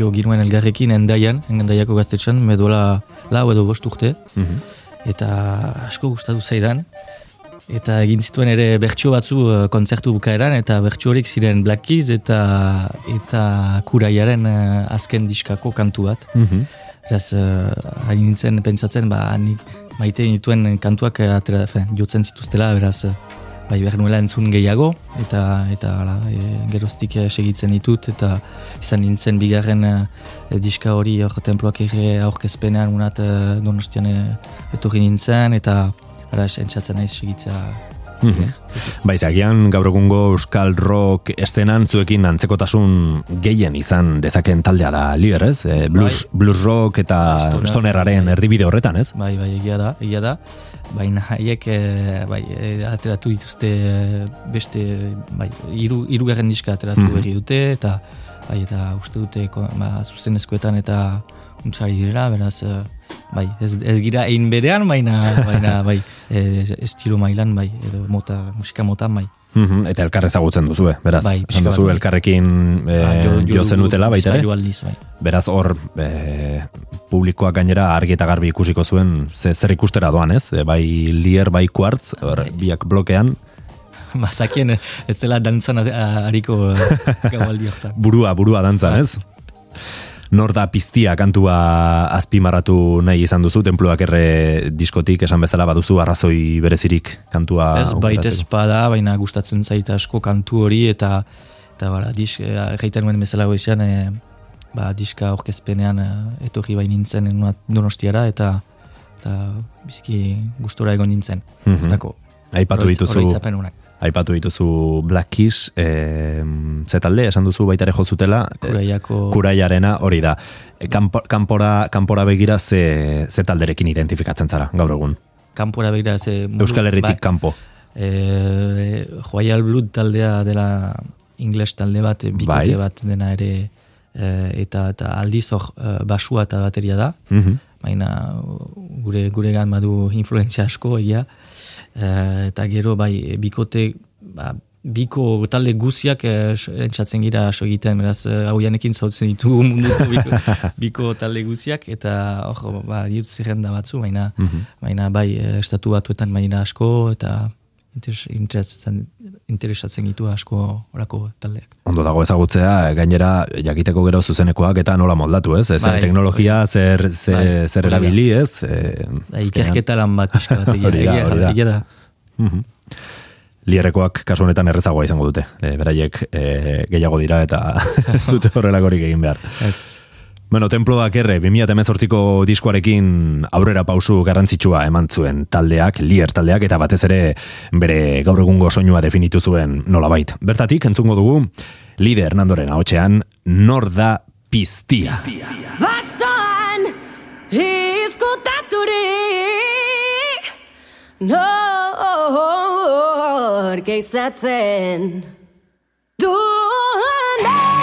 jo ginuen elgarrekin endaian, endaiako gaztetxan, medola lau edo bost urte, mhm. eta asko gustatu zaidan, eta egin zituen ere bertso batzu uh, kontzertu bukaeran, eta bertso horik ziren Black Keys eta, eta kuraiaren uh, azken diskako kantu bat. Mm Beraz, uh, hain nintzen pentsatzen, ba, nik maite nituen kantuak eh, atera, fe, jotzen zituztela, beraz, uh, bai behar nuela entzun gehiago, eta eta ala, e, geroztik segitzen ditut, eta izan nintzen bigarren e, diska hori hor temploak ere aurkezpenean unat e, donostian etorri nintzen, eta ara, entzatzen naiz segitzea Mm Bai, zagian gaur egungo euskal rock estenan zuekin antzekotasun gehien izan dezaken taldea da lier, ez? E, blues, bai. blues rock eta stonerraren erdibide horretan, ez? Bai, bai, egia da, egia da. Baina haiek e, bai, e, ateratu dituzte beste, bai, iru, iru diska ateratu mm berri dute, eta bai, eta uste dute ba, zuzenezkoetan eta untsari direla, beraz, eh, bai, ez, ez gira egin berean, baina, baina bai, e, estilo mailan, bai, edo mota, musika motan, bai. Mhm, eta elkar ezagutzen duzu, beraz. Bai, Esan pixka bat, duzu bai. elkarrekin e, Ba, jo, dugu zenutela baita ere. bizpahiru aldiz, bai. Beraz hor e, publikoak gainera argi eta garbi ikusiko zuen ze, zer ikustera doan, ez? E, bai lier, bai kuartz, hor, biak blokean, Bazakien ez zela dantzan hariko eh, gaualdi burua, burua dantzan, ez? Nor da piztia kantua azpimarratu nahi izan duzu, tenpluak erre diskotik esan bezala baduzu arrazoi berezirik kantua Ez aukeratzeko. espada, baina gustatzen zait asko kantu hori eta eta bala, disk, egiten nuen bezala goizan, e, ba, diska orkezpenean e, etorri bain nintzen donostiara eta eta biziki gustora egon nintzen. Mhm. Hortako, Aipatu dituzu. Aipatu dituzu Black Kiss, e, ze talde, esan duzu baita ere jozutela, e, Kuraiako kuraiarena hori da. E, kanpo, kanpora, kanpora begira ze, ze talderekin identifikatzen zara, gaur egun. kanpora begira ze... mundu- Euskal Herritik ba, kanpo. e, Joyal Blood taldea dela ingles talde bat, bikote Bai. bat dena ere e, eta, eta aldiz hor e, basua eta bateria da. Mhm. baina gure guregan badu influentzia asko egia e, eta gero bai bikote ba, biko talde guziak e, s- entzatzen gira aso egiten beraz e, hauianekin zautzen ditugu munduko biko, biko talde guziak eta hor ba, ditut zerrenda batzu baina, baina bai estatu batuetan baina asko eta interesatzen, interesatzen gitu asko orako taldeak Ondo dago ezagutzea, gainera jakiteko gero zuzenekoak eta nola moldatu, ez? Zer Bai, teknologia, zer, zer, Bai, zer erabili, ez? E, da, ikerketa lan bat pixka bat egia, Hori da, egia, hori da. egia da. Mhm. Lierrekoak kasu honetan errezagoa izango dute. E, beraiek e, gehiago dira eta zute horrelakorik egin behar. Ez, Bueno, Temploak erre, 2018ko diskoarekin aurrera pausu garrantzitsua eman zuen taldeak, lier taldeak, eta batez ere bere gaur egungo soinua definitu zuen nolabait. Bertatik, entzungo dugu, lider Nandoren ahotsean, nor da piztia. Basoan izkutaturik Nor geizatzen Duen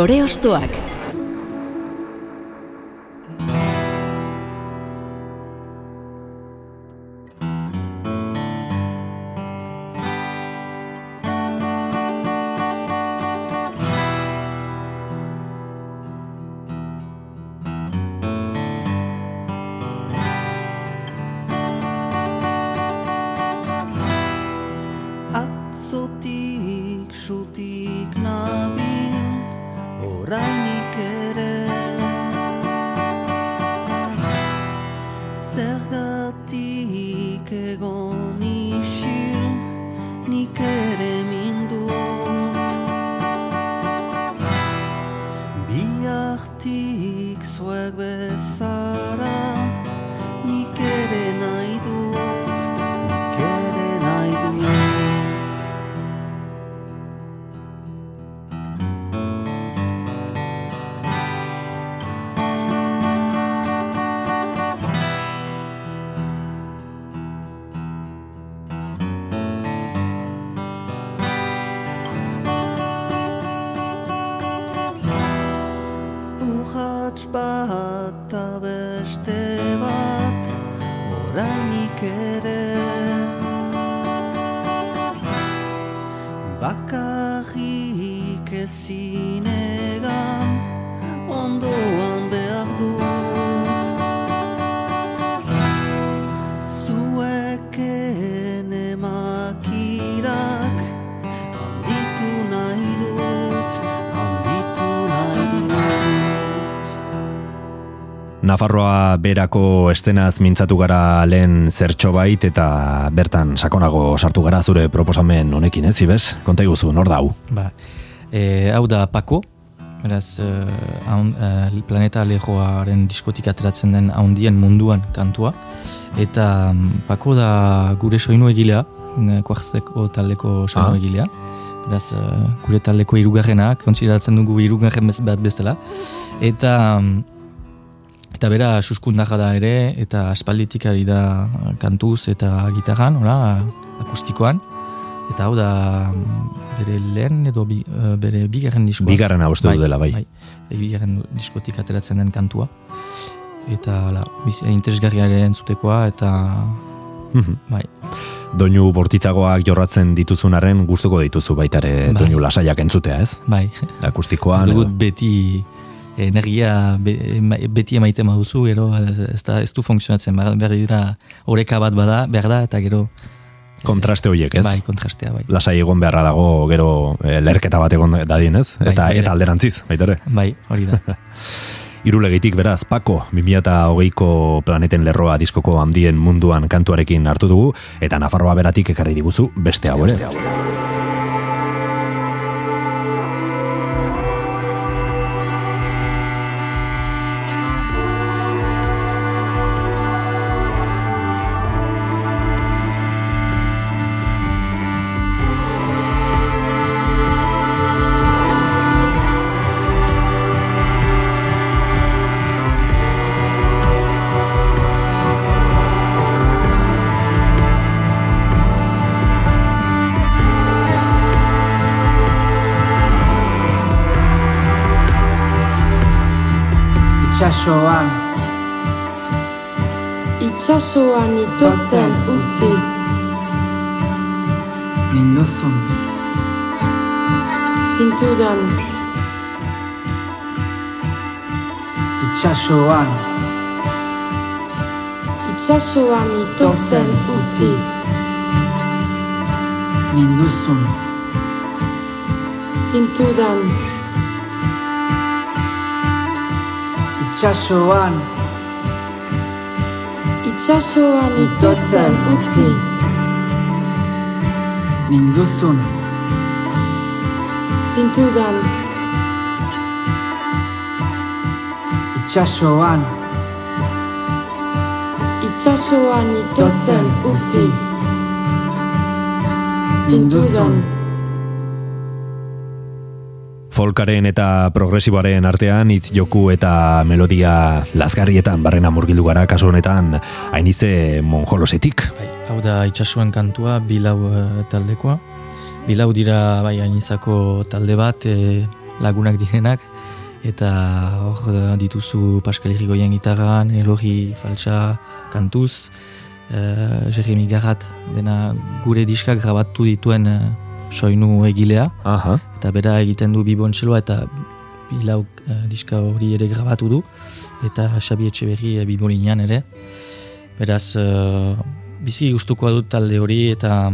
Lore Ostoak. Nafarroa berako estenaz mintzatu gara lehen zertxo bait eta bertan sakonago sartu gara zure proposamen honekin, ez, Ibes? Konta iguzu, nor da hau? Ba, e, hau da Pako, beraz, e, haun, e, planeta alejoaren diskotik ateratzen den haundien munduan kantua, eta mm, Pako da gure soinu egilea, kuartzeko taldeko soinu Ah. egilea, beraz, gure taldeko irugarrena, kontsideratzen dugu irugarren bez, bat bezala, eta mm, Eta bera suskundarra da ere, eta aspalditik ari da kantuz eta gitarran, ora, akustikoan. Eta hau da bere lehen edo bi, eh, bere bigarren diskoa. Bigarrena uste dut dela, bai. bai. Bigarren diskotik ateratzen den kantua. Eta la, biz, interesgarria ere entzutekoa, eta Mhm. bai, Doinu bortitzagoak jorratzen dituzunaren gustuko dituzu baitare Bai. doinu lasaiak entzutea, ez? bai. Akustikoan. Ez beti energia be, beti emaiten baduzu, gero ez, da, ez du funtzionatzen, behar, dira oreka bat bada, behar da, eta gero kontraste horiek, ez? Bai, kontrastea, bai. Lasai egon beharra dago gero eh, lerketa bat egon dadin, ez? Bai, Eta, bai, eta bai. alderantziz, baitare. Bai, hori da. Irulegitik beraz, Pako, 2008ko planeten lerroa diskoko handien munduan kantuarekin hartu dugu, eta Nafarroa beratik ekarri diguzu beste hau ere. Itxasoan. Itxasoan itotzen utzi. Ninduzun zintudan. Itxasoan. Itxasoan itotzen utzi. Ninduzun zintudan itxasoan Itxasoan itotzen utzi. Ninduzun. Zintudan. Itxasoan Itxasoan itotzen utzi. ninduzun Folkaren eta progresiboaren artean hitz joku eta melodia lazgarrietan barrena murgildu gara kasu honetan hainize monjolosetik. Bai, hau da itxasuen kantua, bilau eh, taldekoa. Bilau dira bai ainizako talde bat, e, lagunak direnak, eta hor eh, dituzu Pascal Irigoyen gitarran, Elogi Falsa kantuz, uh, Jeremy Garrat dena gure diskak grabatu dituen soinu egilea, Aha. eta bera egiten du bibontxeloa eta bilau uh, diska hori ere grabatu du, eta Xabi Etxeberri uh, bibolinean ere. Beraz, uh, bizi gustukoa dut talde hori eta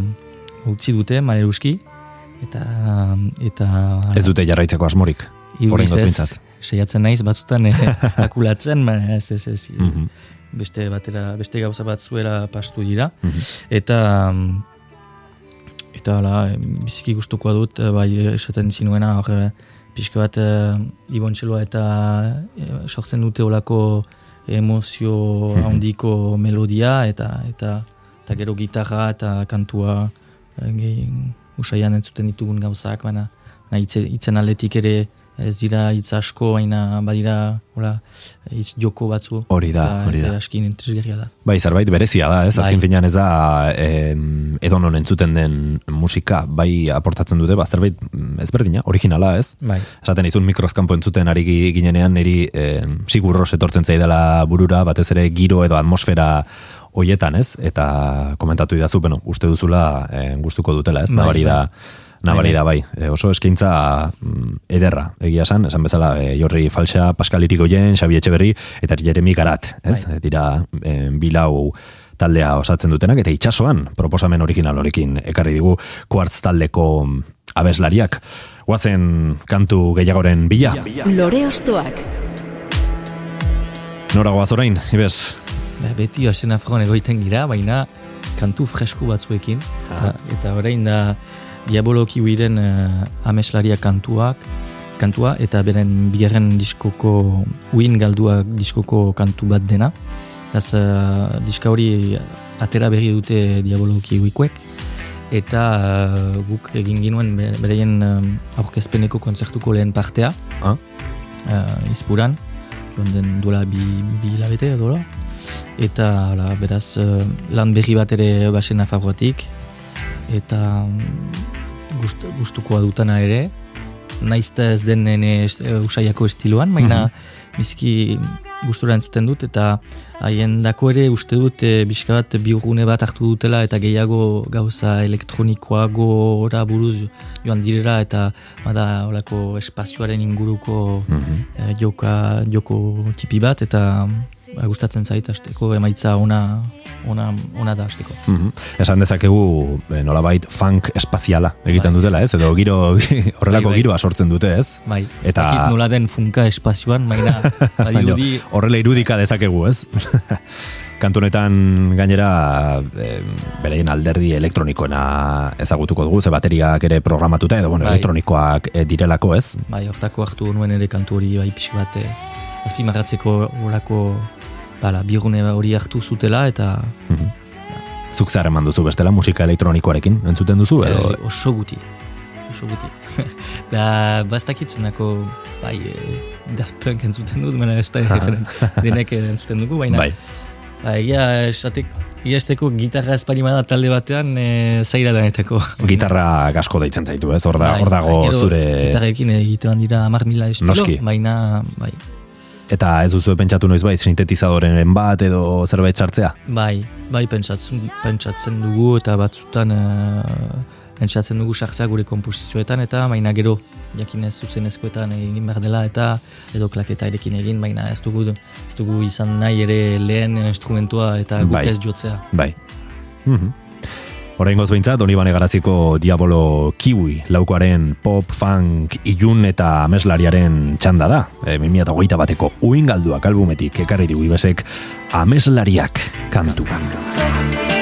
utzi dute, maleruski, eta, eta Ez dute jarraitzeko asmorik. Ez, behintzat. saiatzen naiz batzutan eh, akulatzen, baina ez ez ez. Mhm. Beste batera, beste gauza bat zuela pastu dira. Mhm. Eta mm, eta hala, biziki gustukoa dut, eh, bai eh, esaten zinuena, hor eh, pixka bat eh, ibontxeloa eta eh, sortzen dute olako emozio handiko melodia eta eta eta gero gitarra eta kantua gehi usaian entzuten ditugun gauzak, baina baina hitzen aldetik ere ez dira hitz asko, baina badira hola, hitz joko batzu. Hori da, eta, hori da. Askin interesgarria da. Bai, zerbait berezia da, ez? Bai. Azken finean ez da em, edonon entzuten den musika, bai aportatzen dute, ba, zerbait mm, ezberdina, originala, ez? Bai. Esaten izun mikroskampo entzuten ari gi- ginenean, niri em, sigurros etortzen zaidala burura, batez ere giro edo atmosfera hoietan, ez? Eta komentatu idazu, bueno, uste duzula eh, gustuko dutela, ez? Bai, Nabari da, bai. Nabari da, bai. E, oso eskaintza mm, ederra, egia esan, esan bezala, e, Jorri Falsa, Pascal Irigoyen, Xabi Etxeberri, eta Jeremy Garat, ez? Bai. E, dira e, bilau taldea osatzen dutenak, eta itxasoan proposamen original horekin ekarri digu kuartz taldeko abeslariak. Guazen kantu gehiagoren bila. Lore Ostoak. Nora goaz orain, Ibez? Ba, beti asen afron egoiten gira, baina kantu fresku batzuekin. Eta, eta orain da Diaboloki huiren uh, ameslaria kantuak, kantua, eta beren bigarren diskoko, uin galduak diskoko kantu bat dena. Ez, uh, diska hori atera berri dute Diaboloki huikuek, eta uh, guk egin ginuen be- bereien um, aurkezpeneko kontzertuko lehen partea, Ah. uh, izpuran, joan den duela bi, bi hilabete edo la. Eta hala, beraz eh, lan berri bat ere basen nafarroatik eta mm, gust, gustukoa dutana ere naizta ez den nene est- eh, usaiako estiloan, baina biziki gustura entzuten dut eta haien dako ere uste dut e, bizka bat biurgune bat hartu dutela eta gehiago gauza elektronikoagora buruz joan direra eta bada olako espazioaren inguruko Mhm. eh, joka, joko tipi bat eta ba, gustatzen zait asteko emaitza ona, ona, ona da asteko. Mhm. Esan dezakegu eh, nolabait funk espaziala egiten Bai. dutela, ez? Edo giro horrelako Bai, bai. giroa sortzen dute, ez? Bai, Eta- dakit nola den funka espazioan, baina badirudi horrela irudika dezakegu, ez? Kantu honetan gainera e, bereien alderdi elektronikoena ezagutuko dugu, ze bateriak ere programatuta edo bueno, Bai. elektronikoak e, direlako, ez? bai, hortako hartu nuen ere kantu hori bai pixka bat eh, azpimarratzeko horako bala, bigune hori hartu zutela eta Mhm. Zuk zer eman duzu bestela musika elektronikoarekin entzuten duzu edo eh, oso guti. Oso guti. da, bastakitzen dako, bai, eh, Daft Punk entzuten dut, baina ez da referen denek eh, entzuten dugu, baina bai. Ba, egia esatek, egia esteko gitarra espalima da talde batean e, zaira danetako. Gitarra gasko deitzen zaitu, ez? Hor, da, Bai, hor dago gero zure Gitarrekin egitean dira amar mila estilo, Noski. baina, bai, eta ez duzu pentsatu noiz bai sintetizadoren bat edo zerbait sartzea. bai, bai pentsatzen, pentsatzen dugu eta batzutan e, pentsatzen dugu sartzea gure komposizioetan eta baina gero jakinez zuzenezkoetan egin behar dela eta edo klaketa erekin egin, baina ez dugu, ez dugu izan nahi ere lehen instrumentua eta guk Bai. ez jotzea. Bai. Mhm. Oraingoz behintzat, Donibane Garaziko Diabolo Kiwi laukoaren pop, funk, ilun eta ameslariaren txanda da. E, 2008 bateko uingalduak albumetik ekarri digu ibesek ameslariak kantukan. Zortearen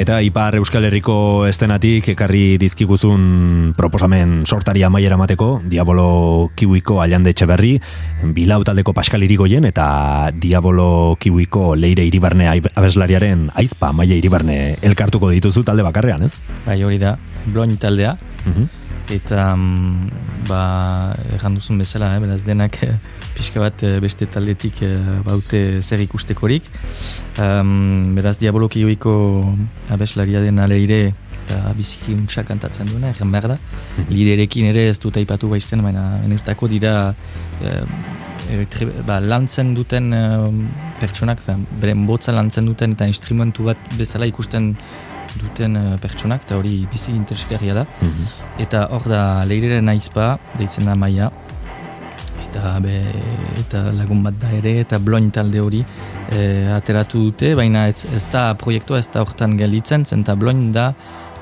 Eta Ipar Euskal Herriko estenatik ekarri dizkiguzun proposamen sortari amaiera mateko, Diabolo Kiwiko Allande Etxeberri, Bilau taldeko Pascal Irigoyen eta Diabolo Kiwiko Leire Iribarne abeslariaren aizpa Maia Iribarne elkartuko dituzu talde bakarrean, ez? Bai, hori da, bloin taldea, Mhm. Eta mm, ba, erran duzun bezala, eh, beraz denak eh, pixka bat eh, beste taldetik eh, baute zer ikustekorik. Um, beraz diabolokioiko abeslaria den aleire eta biziki untsa kantatzen duena, erran behar da. Liderekin ere ez dut aipatu baizten, baina enertako dira eh, eh, tre- ba, lantzen duten eh, pertsonak, fe, beren botza lantzen duten eta instrumentu bat bezala ikusten duten eh, pertsonak, eta hori bizi interesgarria da. Eta hor da leireren aizpa, deitzen da maia, eta, be, eta lagun bat da ere, eta bloin talde hori e, ateratu dute, baina ez, ez da proiektua ez da hortan gelditzen, zen eta bloin da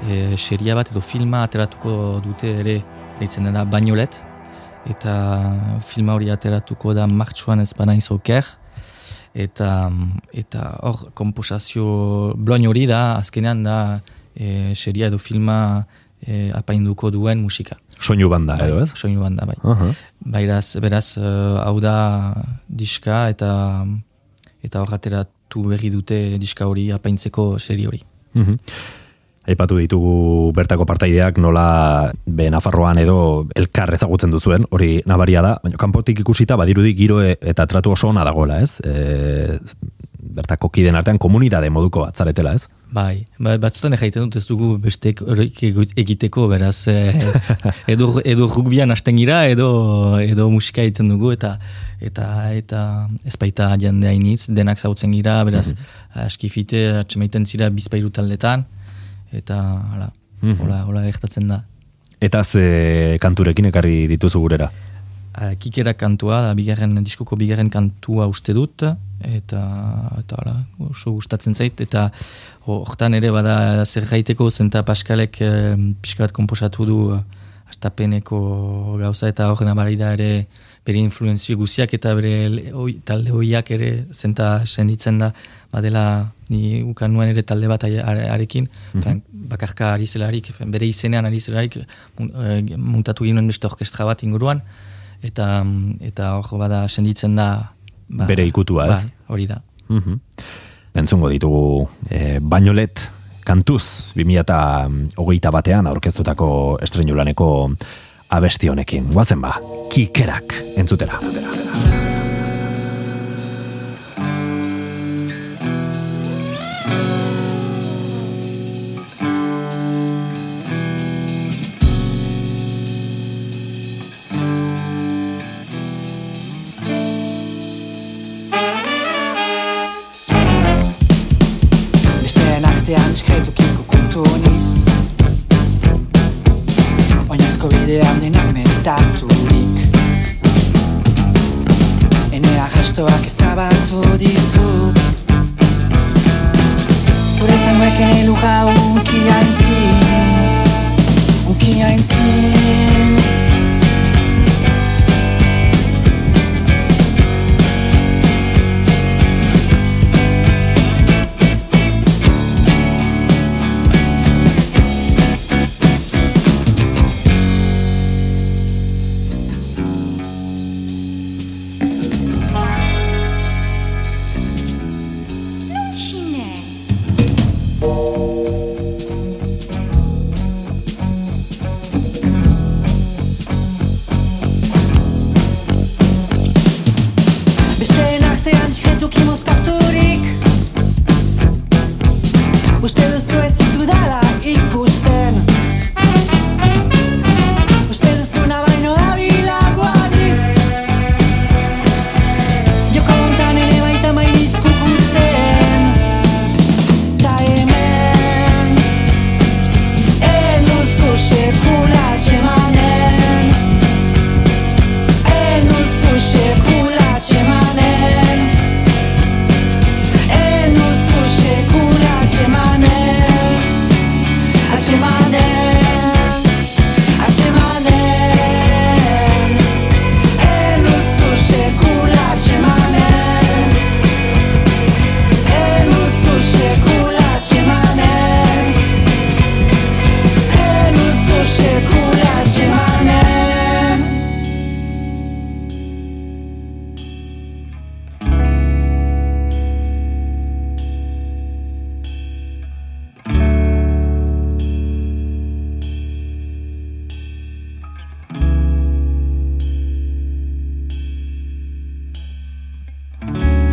e, seria bat edo filma ateratuko dute ere, deitzen da bainolet, eta filma hori ateratuko da martxuan ez bana izoker, eta eta hor komposazio bloin hori da, azkenean da e, seria edo filma e, apainduko duen musika. Soinu banda, edo ez? Soinu banda, bai. Aha. Bairaz, beraz, eh, hau da diska eta eta hor ateratu berri dute diska hori apaintzeko serie hori. Mhm. Aipatu ditugu bertako partaideak nola be Nafarroan edo elkar ezagutzen duzuen, hori nabaria da, baina kanpotik ikusita badirudi giro e- eta tratu oso ona dagoela, ez? E, bertako kiden artean komunitate moduko atzaretela, ez? Bai, ba, batzutan egiten dut ez dugu ego- egiteko, beraz, eh, edo, edo rugbian hasten gira, edo, edo musika egiten dugu, eta eta eta ez baita jende hainitz, denak zautzen gira, beraz, askifite, atxemaiten zira bizpairu taldetan, eta hala, Mhm. hola, hola gertatzen da. Eta ze kanturekin ekarri dituzu gurera. Kikera kantua, da bigarren, diskuko bigarren kantua uste dut, eta, eta hala, oso gustatzen zait, eta hortan ere bada zer gaiteko zenta Paskalek eh, pixka bat komposatu du eh, astapeneko gauza eta horren abari da ere bere influenzio guziak eta bere oi, talde hoiak ere zenta senditzen da badela ni ukan nuen ere talde bat are- are- arekin mm bakarka ari zelarik bere izenean ari zelarik eh, muntatu ginen beste orkestra bat inguruan eta eta hor bada senditzen da ba, Bere ikutua, ez? bai, hori da Mhm. Entzungo ditugu e, bainolet kantuz 2008 batean aurkeztutako estrenulaneko abesti honekin. Guazen ba, kikerak entzutera. Besteen ezabatu ditut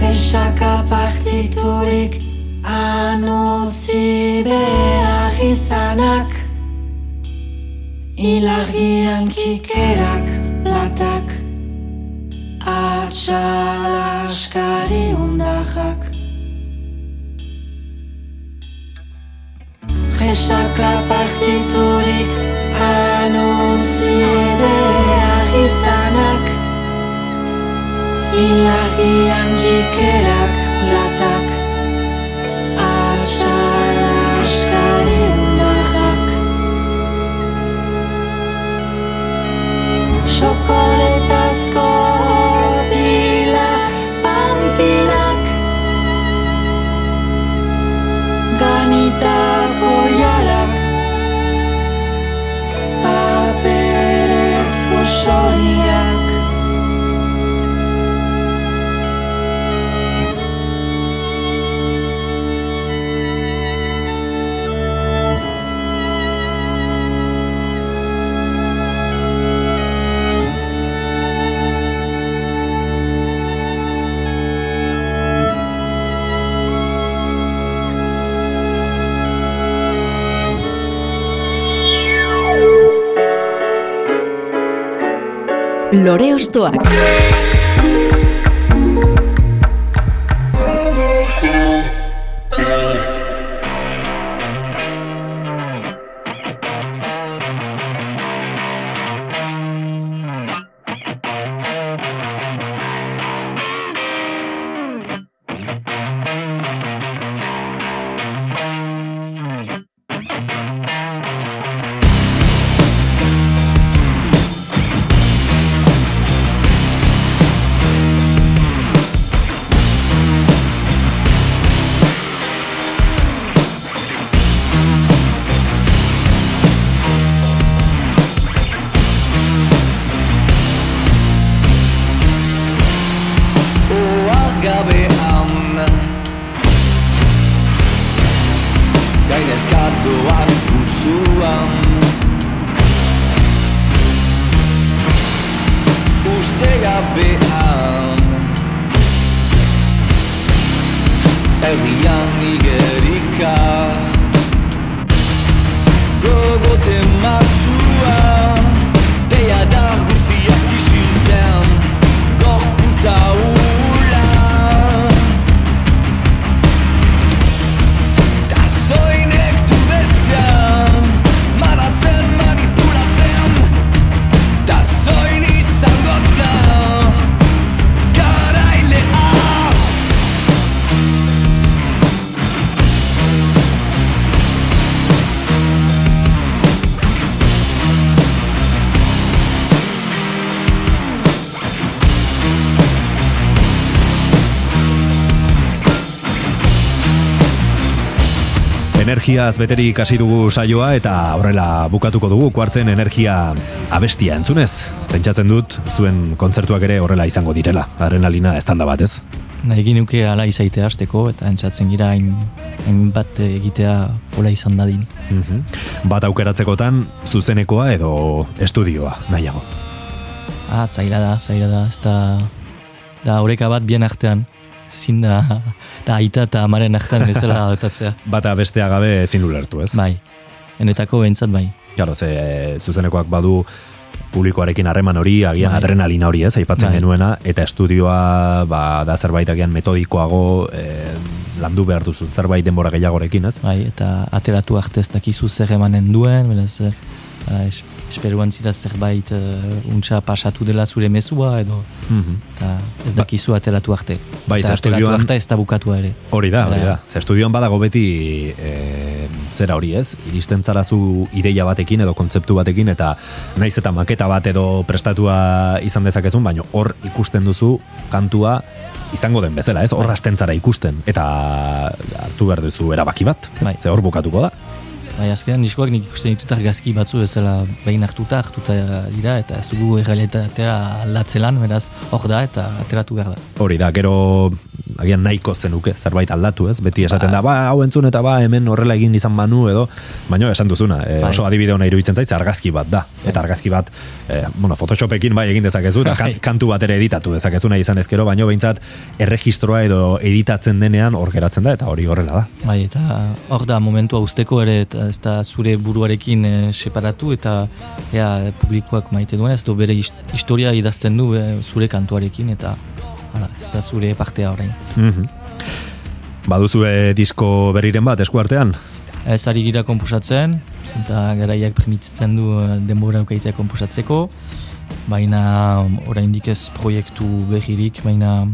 Jesaka partiturik anutzi behar izanak. Ilargian kikerak latak. Atxalaskari undajak Jesaka partiturik anutzi behar izanak. Ilargian Lore Ostoak. Herrian igerika. Gogote matsua Energiaz beterik hasi dugu saioa eta horrela bukatuko dugu kuartzen energia abestia entzunez. Pentsatzen dut zuen kontzertuak ere horrela izango direla. Adrenalina estanda bat, ez? Nahi ginuke ala izaite hasteko eta entzatzen gira hain, hain bat egitea hola izan dadin. Mhm. Bat aukeratzekotan zuzenekoa edo estudioa nahiago. Ah, zaila da, zaila da, ez da, da oreka bat bien artean. Zin da, da aita eta amaren artean bezala adaptatzea. Bata bestea gabe ezin ulertu, ez? Bai, enetako behintzat bai. Claro, ze eh, zuzenekoak badu publikoarekin harreman hori, agian Bai. adrenalina hori, ez, aipatzen Bai. genuena, eta estudioa, ba, da zerbait agian metodikoago, eh, landu behar duzu zerbait denbora gehiagorekin, ez? Bai, eta ateratu arte ez dakizu zer emanen duen, beraz, es, esperuan zira zerbait uh, untxa pasatu dela zure mezua, edo, Mhm. eta ez dakizu ateratu arte. Bai, eta estudioan- arte ez da bukatua ere. Hori da, hori da. Ze estudioan badago beti e, zera hori ez, iristen zara zu ideia batekin edo kontzeptu batekin eta naiz eta maketa bat edo prestatua izan dezakezun, baina hor ikusten duzu kantua izango den bezala, ez? Hor hasten zara ikusten eta hartu behar duzu erabaki bat? Bai. Ze hor bukatuko da. Bai, azkenan diskoak nik ikusten ditut argazki batzu bezala behin hartuta, hartuta dira, eta ez dugu errealitatea aldatzelan, beraz, hor da, eta ateratu behar da. Hori da, gero agian nahiko zenuke, zerbait aldatu, ez? Beti esaten da, ba, hau entzun eta ba, hemen horrela egin izan manu edo, baina esan duzuna, e, oso adibide hona iruditzen zait, ze argazki bat da. Eta argazki bat, e, bueno, Photoshopekin bai egin dezakezu, eta Bai. kantu bat ere editatu dezakezu nahi izan ezkero, baina behintzat erregistroa edo editatzen denean hor geratzen da, eta hori horrela da. Bai, eta hor da momentua usteko ere, eta ez da zure buruarekin eh, separatu, eta ea, publikoak maite duen, ez do bere his- historia idazten du eh, zure kantuarekin, eta hala, ez da zure partea orain. Mhm. Baduzue disko berriren bat eskuartean? Ez ari gira komposatzen, eta garaiak permititzen du eh, denbora ukaitea komposatzeko, baina oraindik ez proiektu berririk, baina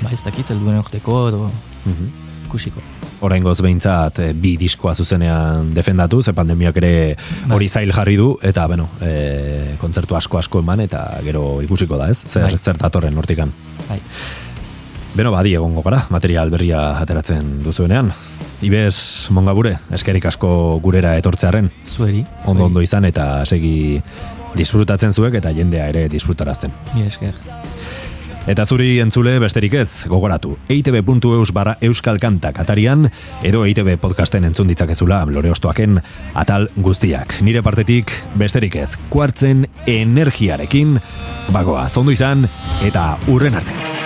ba ez dakit, helduen urteko edo Mhm. ikusiko. Oraingoz behintzat e, bi diskoa zuzenean defendatu, ze pandemiak ere hori zail jarri du, eta bueno, e, kontzertu asko asko eman, eta gero ikusiko da, ez? Zer, Bai. zer datorren hortikan. Bai. Beno, badi egongo gara, material berria ateratzen duzuenean. Ibez, mongabure, eskerik asko gurera etortzearen. Zueri. Ondo ondo izan eta segi disfrutatzen zuek eta jendea ere disfrutarazten. Mila esker. Eta zuri entzule besterik ez, gogoratu. eitb.eus barra euskal kantak atarian, edo EITB podcasten entzun ditzakezula lore ostoaken atal guztiak. Nire partetik besterik ez, kuartzen energiarekin, bagoa, zondo izan, eta urren arte.